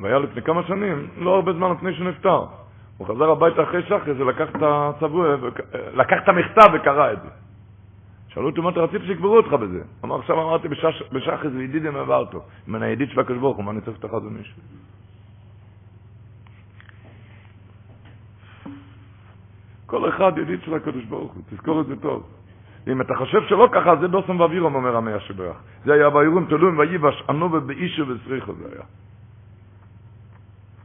והיה לפני כמה שנים, לא הרבה זמן לפני שהוא נפטר. הוא חזר הביתה אחרי שחר, זה לקח את הצבוע, לקח את המכתב וקרא את זה. שאלו אותי, מה אתה רצית שיקברו אותך בזה? אמר, עכשיו אמרתי בשחס וידידם עברתו. אם אני הידיד של הקדוש ברוך הוא, מה אני צריך את החזון איש? כל אחד ידיד של הקדוש ברוך הוא, תזכור את זה טוב. אם אתה חושב שלא ככה, זה דוסם ואווירום, אומר המאה שברך. זה היה באירועים תלויים ויבש, ענו ובאישו וסריחו זה היה.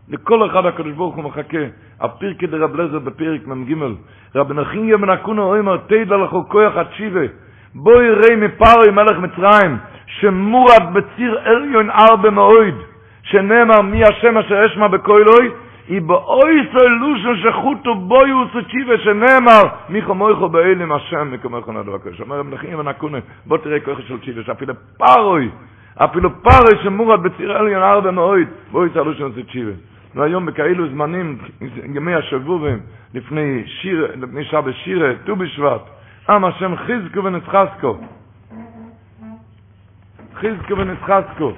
לכל אחד הקדוש ברוך הוא מחכה. הפרקי דרב לזר בפרק מ"ג. רב נחיניה בן אקונה אומר, תדע לכו כוח התשיבה. בואי ראי מפרוי מלך מצרים, שמורד בציר עליון ארבע מאויד, שנאמר מי השם אשר אשמע היא באוי סולושן שחוטו בוי וסוציבה שנאמר מי חמויכו באלים השם מקומך נדו הקדוש. אומר נחיניה בן אקונה, בוא תראה כוח של צ'יבה, שאפילו פרוי, אפילו פרוי שמורד בציר עליון ארבע מאויד, בואי סולושן סוציבה. והיום בכאלו זמנים, ימי השבובים, לפני שיר, לפני שבת שירה, ט"ו בשבט, עם השם חזקו ונצחזקו. חזקו ונצחזקו.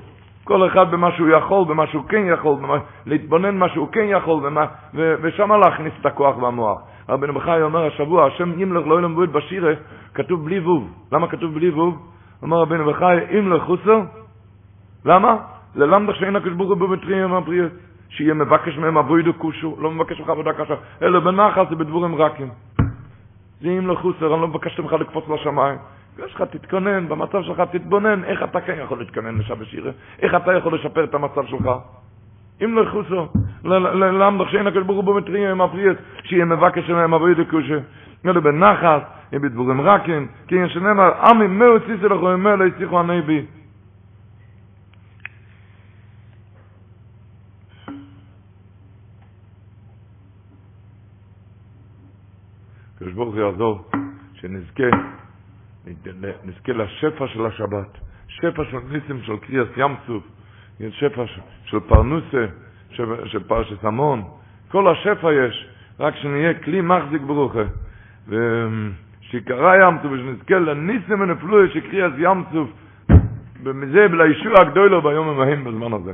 כל אחד במה שהוא יכול, במה שהוא כן יכול, במה, להתבונן מה שהוא כן יכול, במה, ו, ושם להכניס את הכוח והמוח. רבי נבחי אומר השבוע, השם ימלך לא ילם בועד בשירה, כתוב בלי ווב. למה כתוב בלי ווב? אומר רבי נבחי, ימלך חוסר. למה? ללמדך שאין הקדוש ברוך הוא בבטריים הבריאות. שיהיה מבקש מהם אבוידו כושו, לא מבקש ממך עבודה קשה, אלא בנחל זה בדבורים רכים. זה אם לחוסר, אני לא מבקש ממך לקפוץ לשמיים. יש לך, תתכונן, במצב שלך תתבונן, איך אתה כן יכול להתכונן לשבת שירה, איך אתה יכול לשפר את המצב שלך. אם לחוסר, למדך שאין הקדוש ברוך הוא במטריה עם הפריאס, שיהיה מבקש מהם אבוידו כושו. אלא בנחל, בדבורים רכים, כי יש שנאמר, עמי מאו ציסי לכו, אמר לא יצליחו הנביא. הקדוש ברוך הוא יעזור, שנזכה, נזכה לשפע של השבת, שפע של ניסים של קריאס ים סוף, שפע של פרנוסה, של, פרשת המון, כל השפע יש, רק שנהיה כלי מחזיק ברוכה, ושיקרא ים סוף, ושנזכה לניסים ונפלויה שקריאס ים סוף, ומזה לישוע הגדולו ביום המהם בזמן הזה.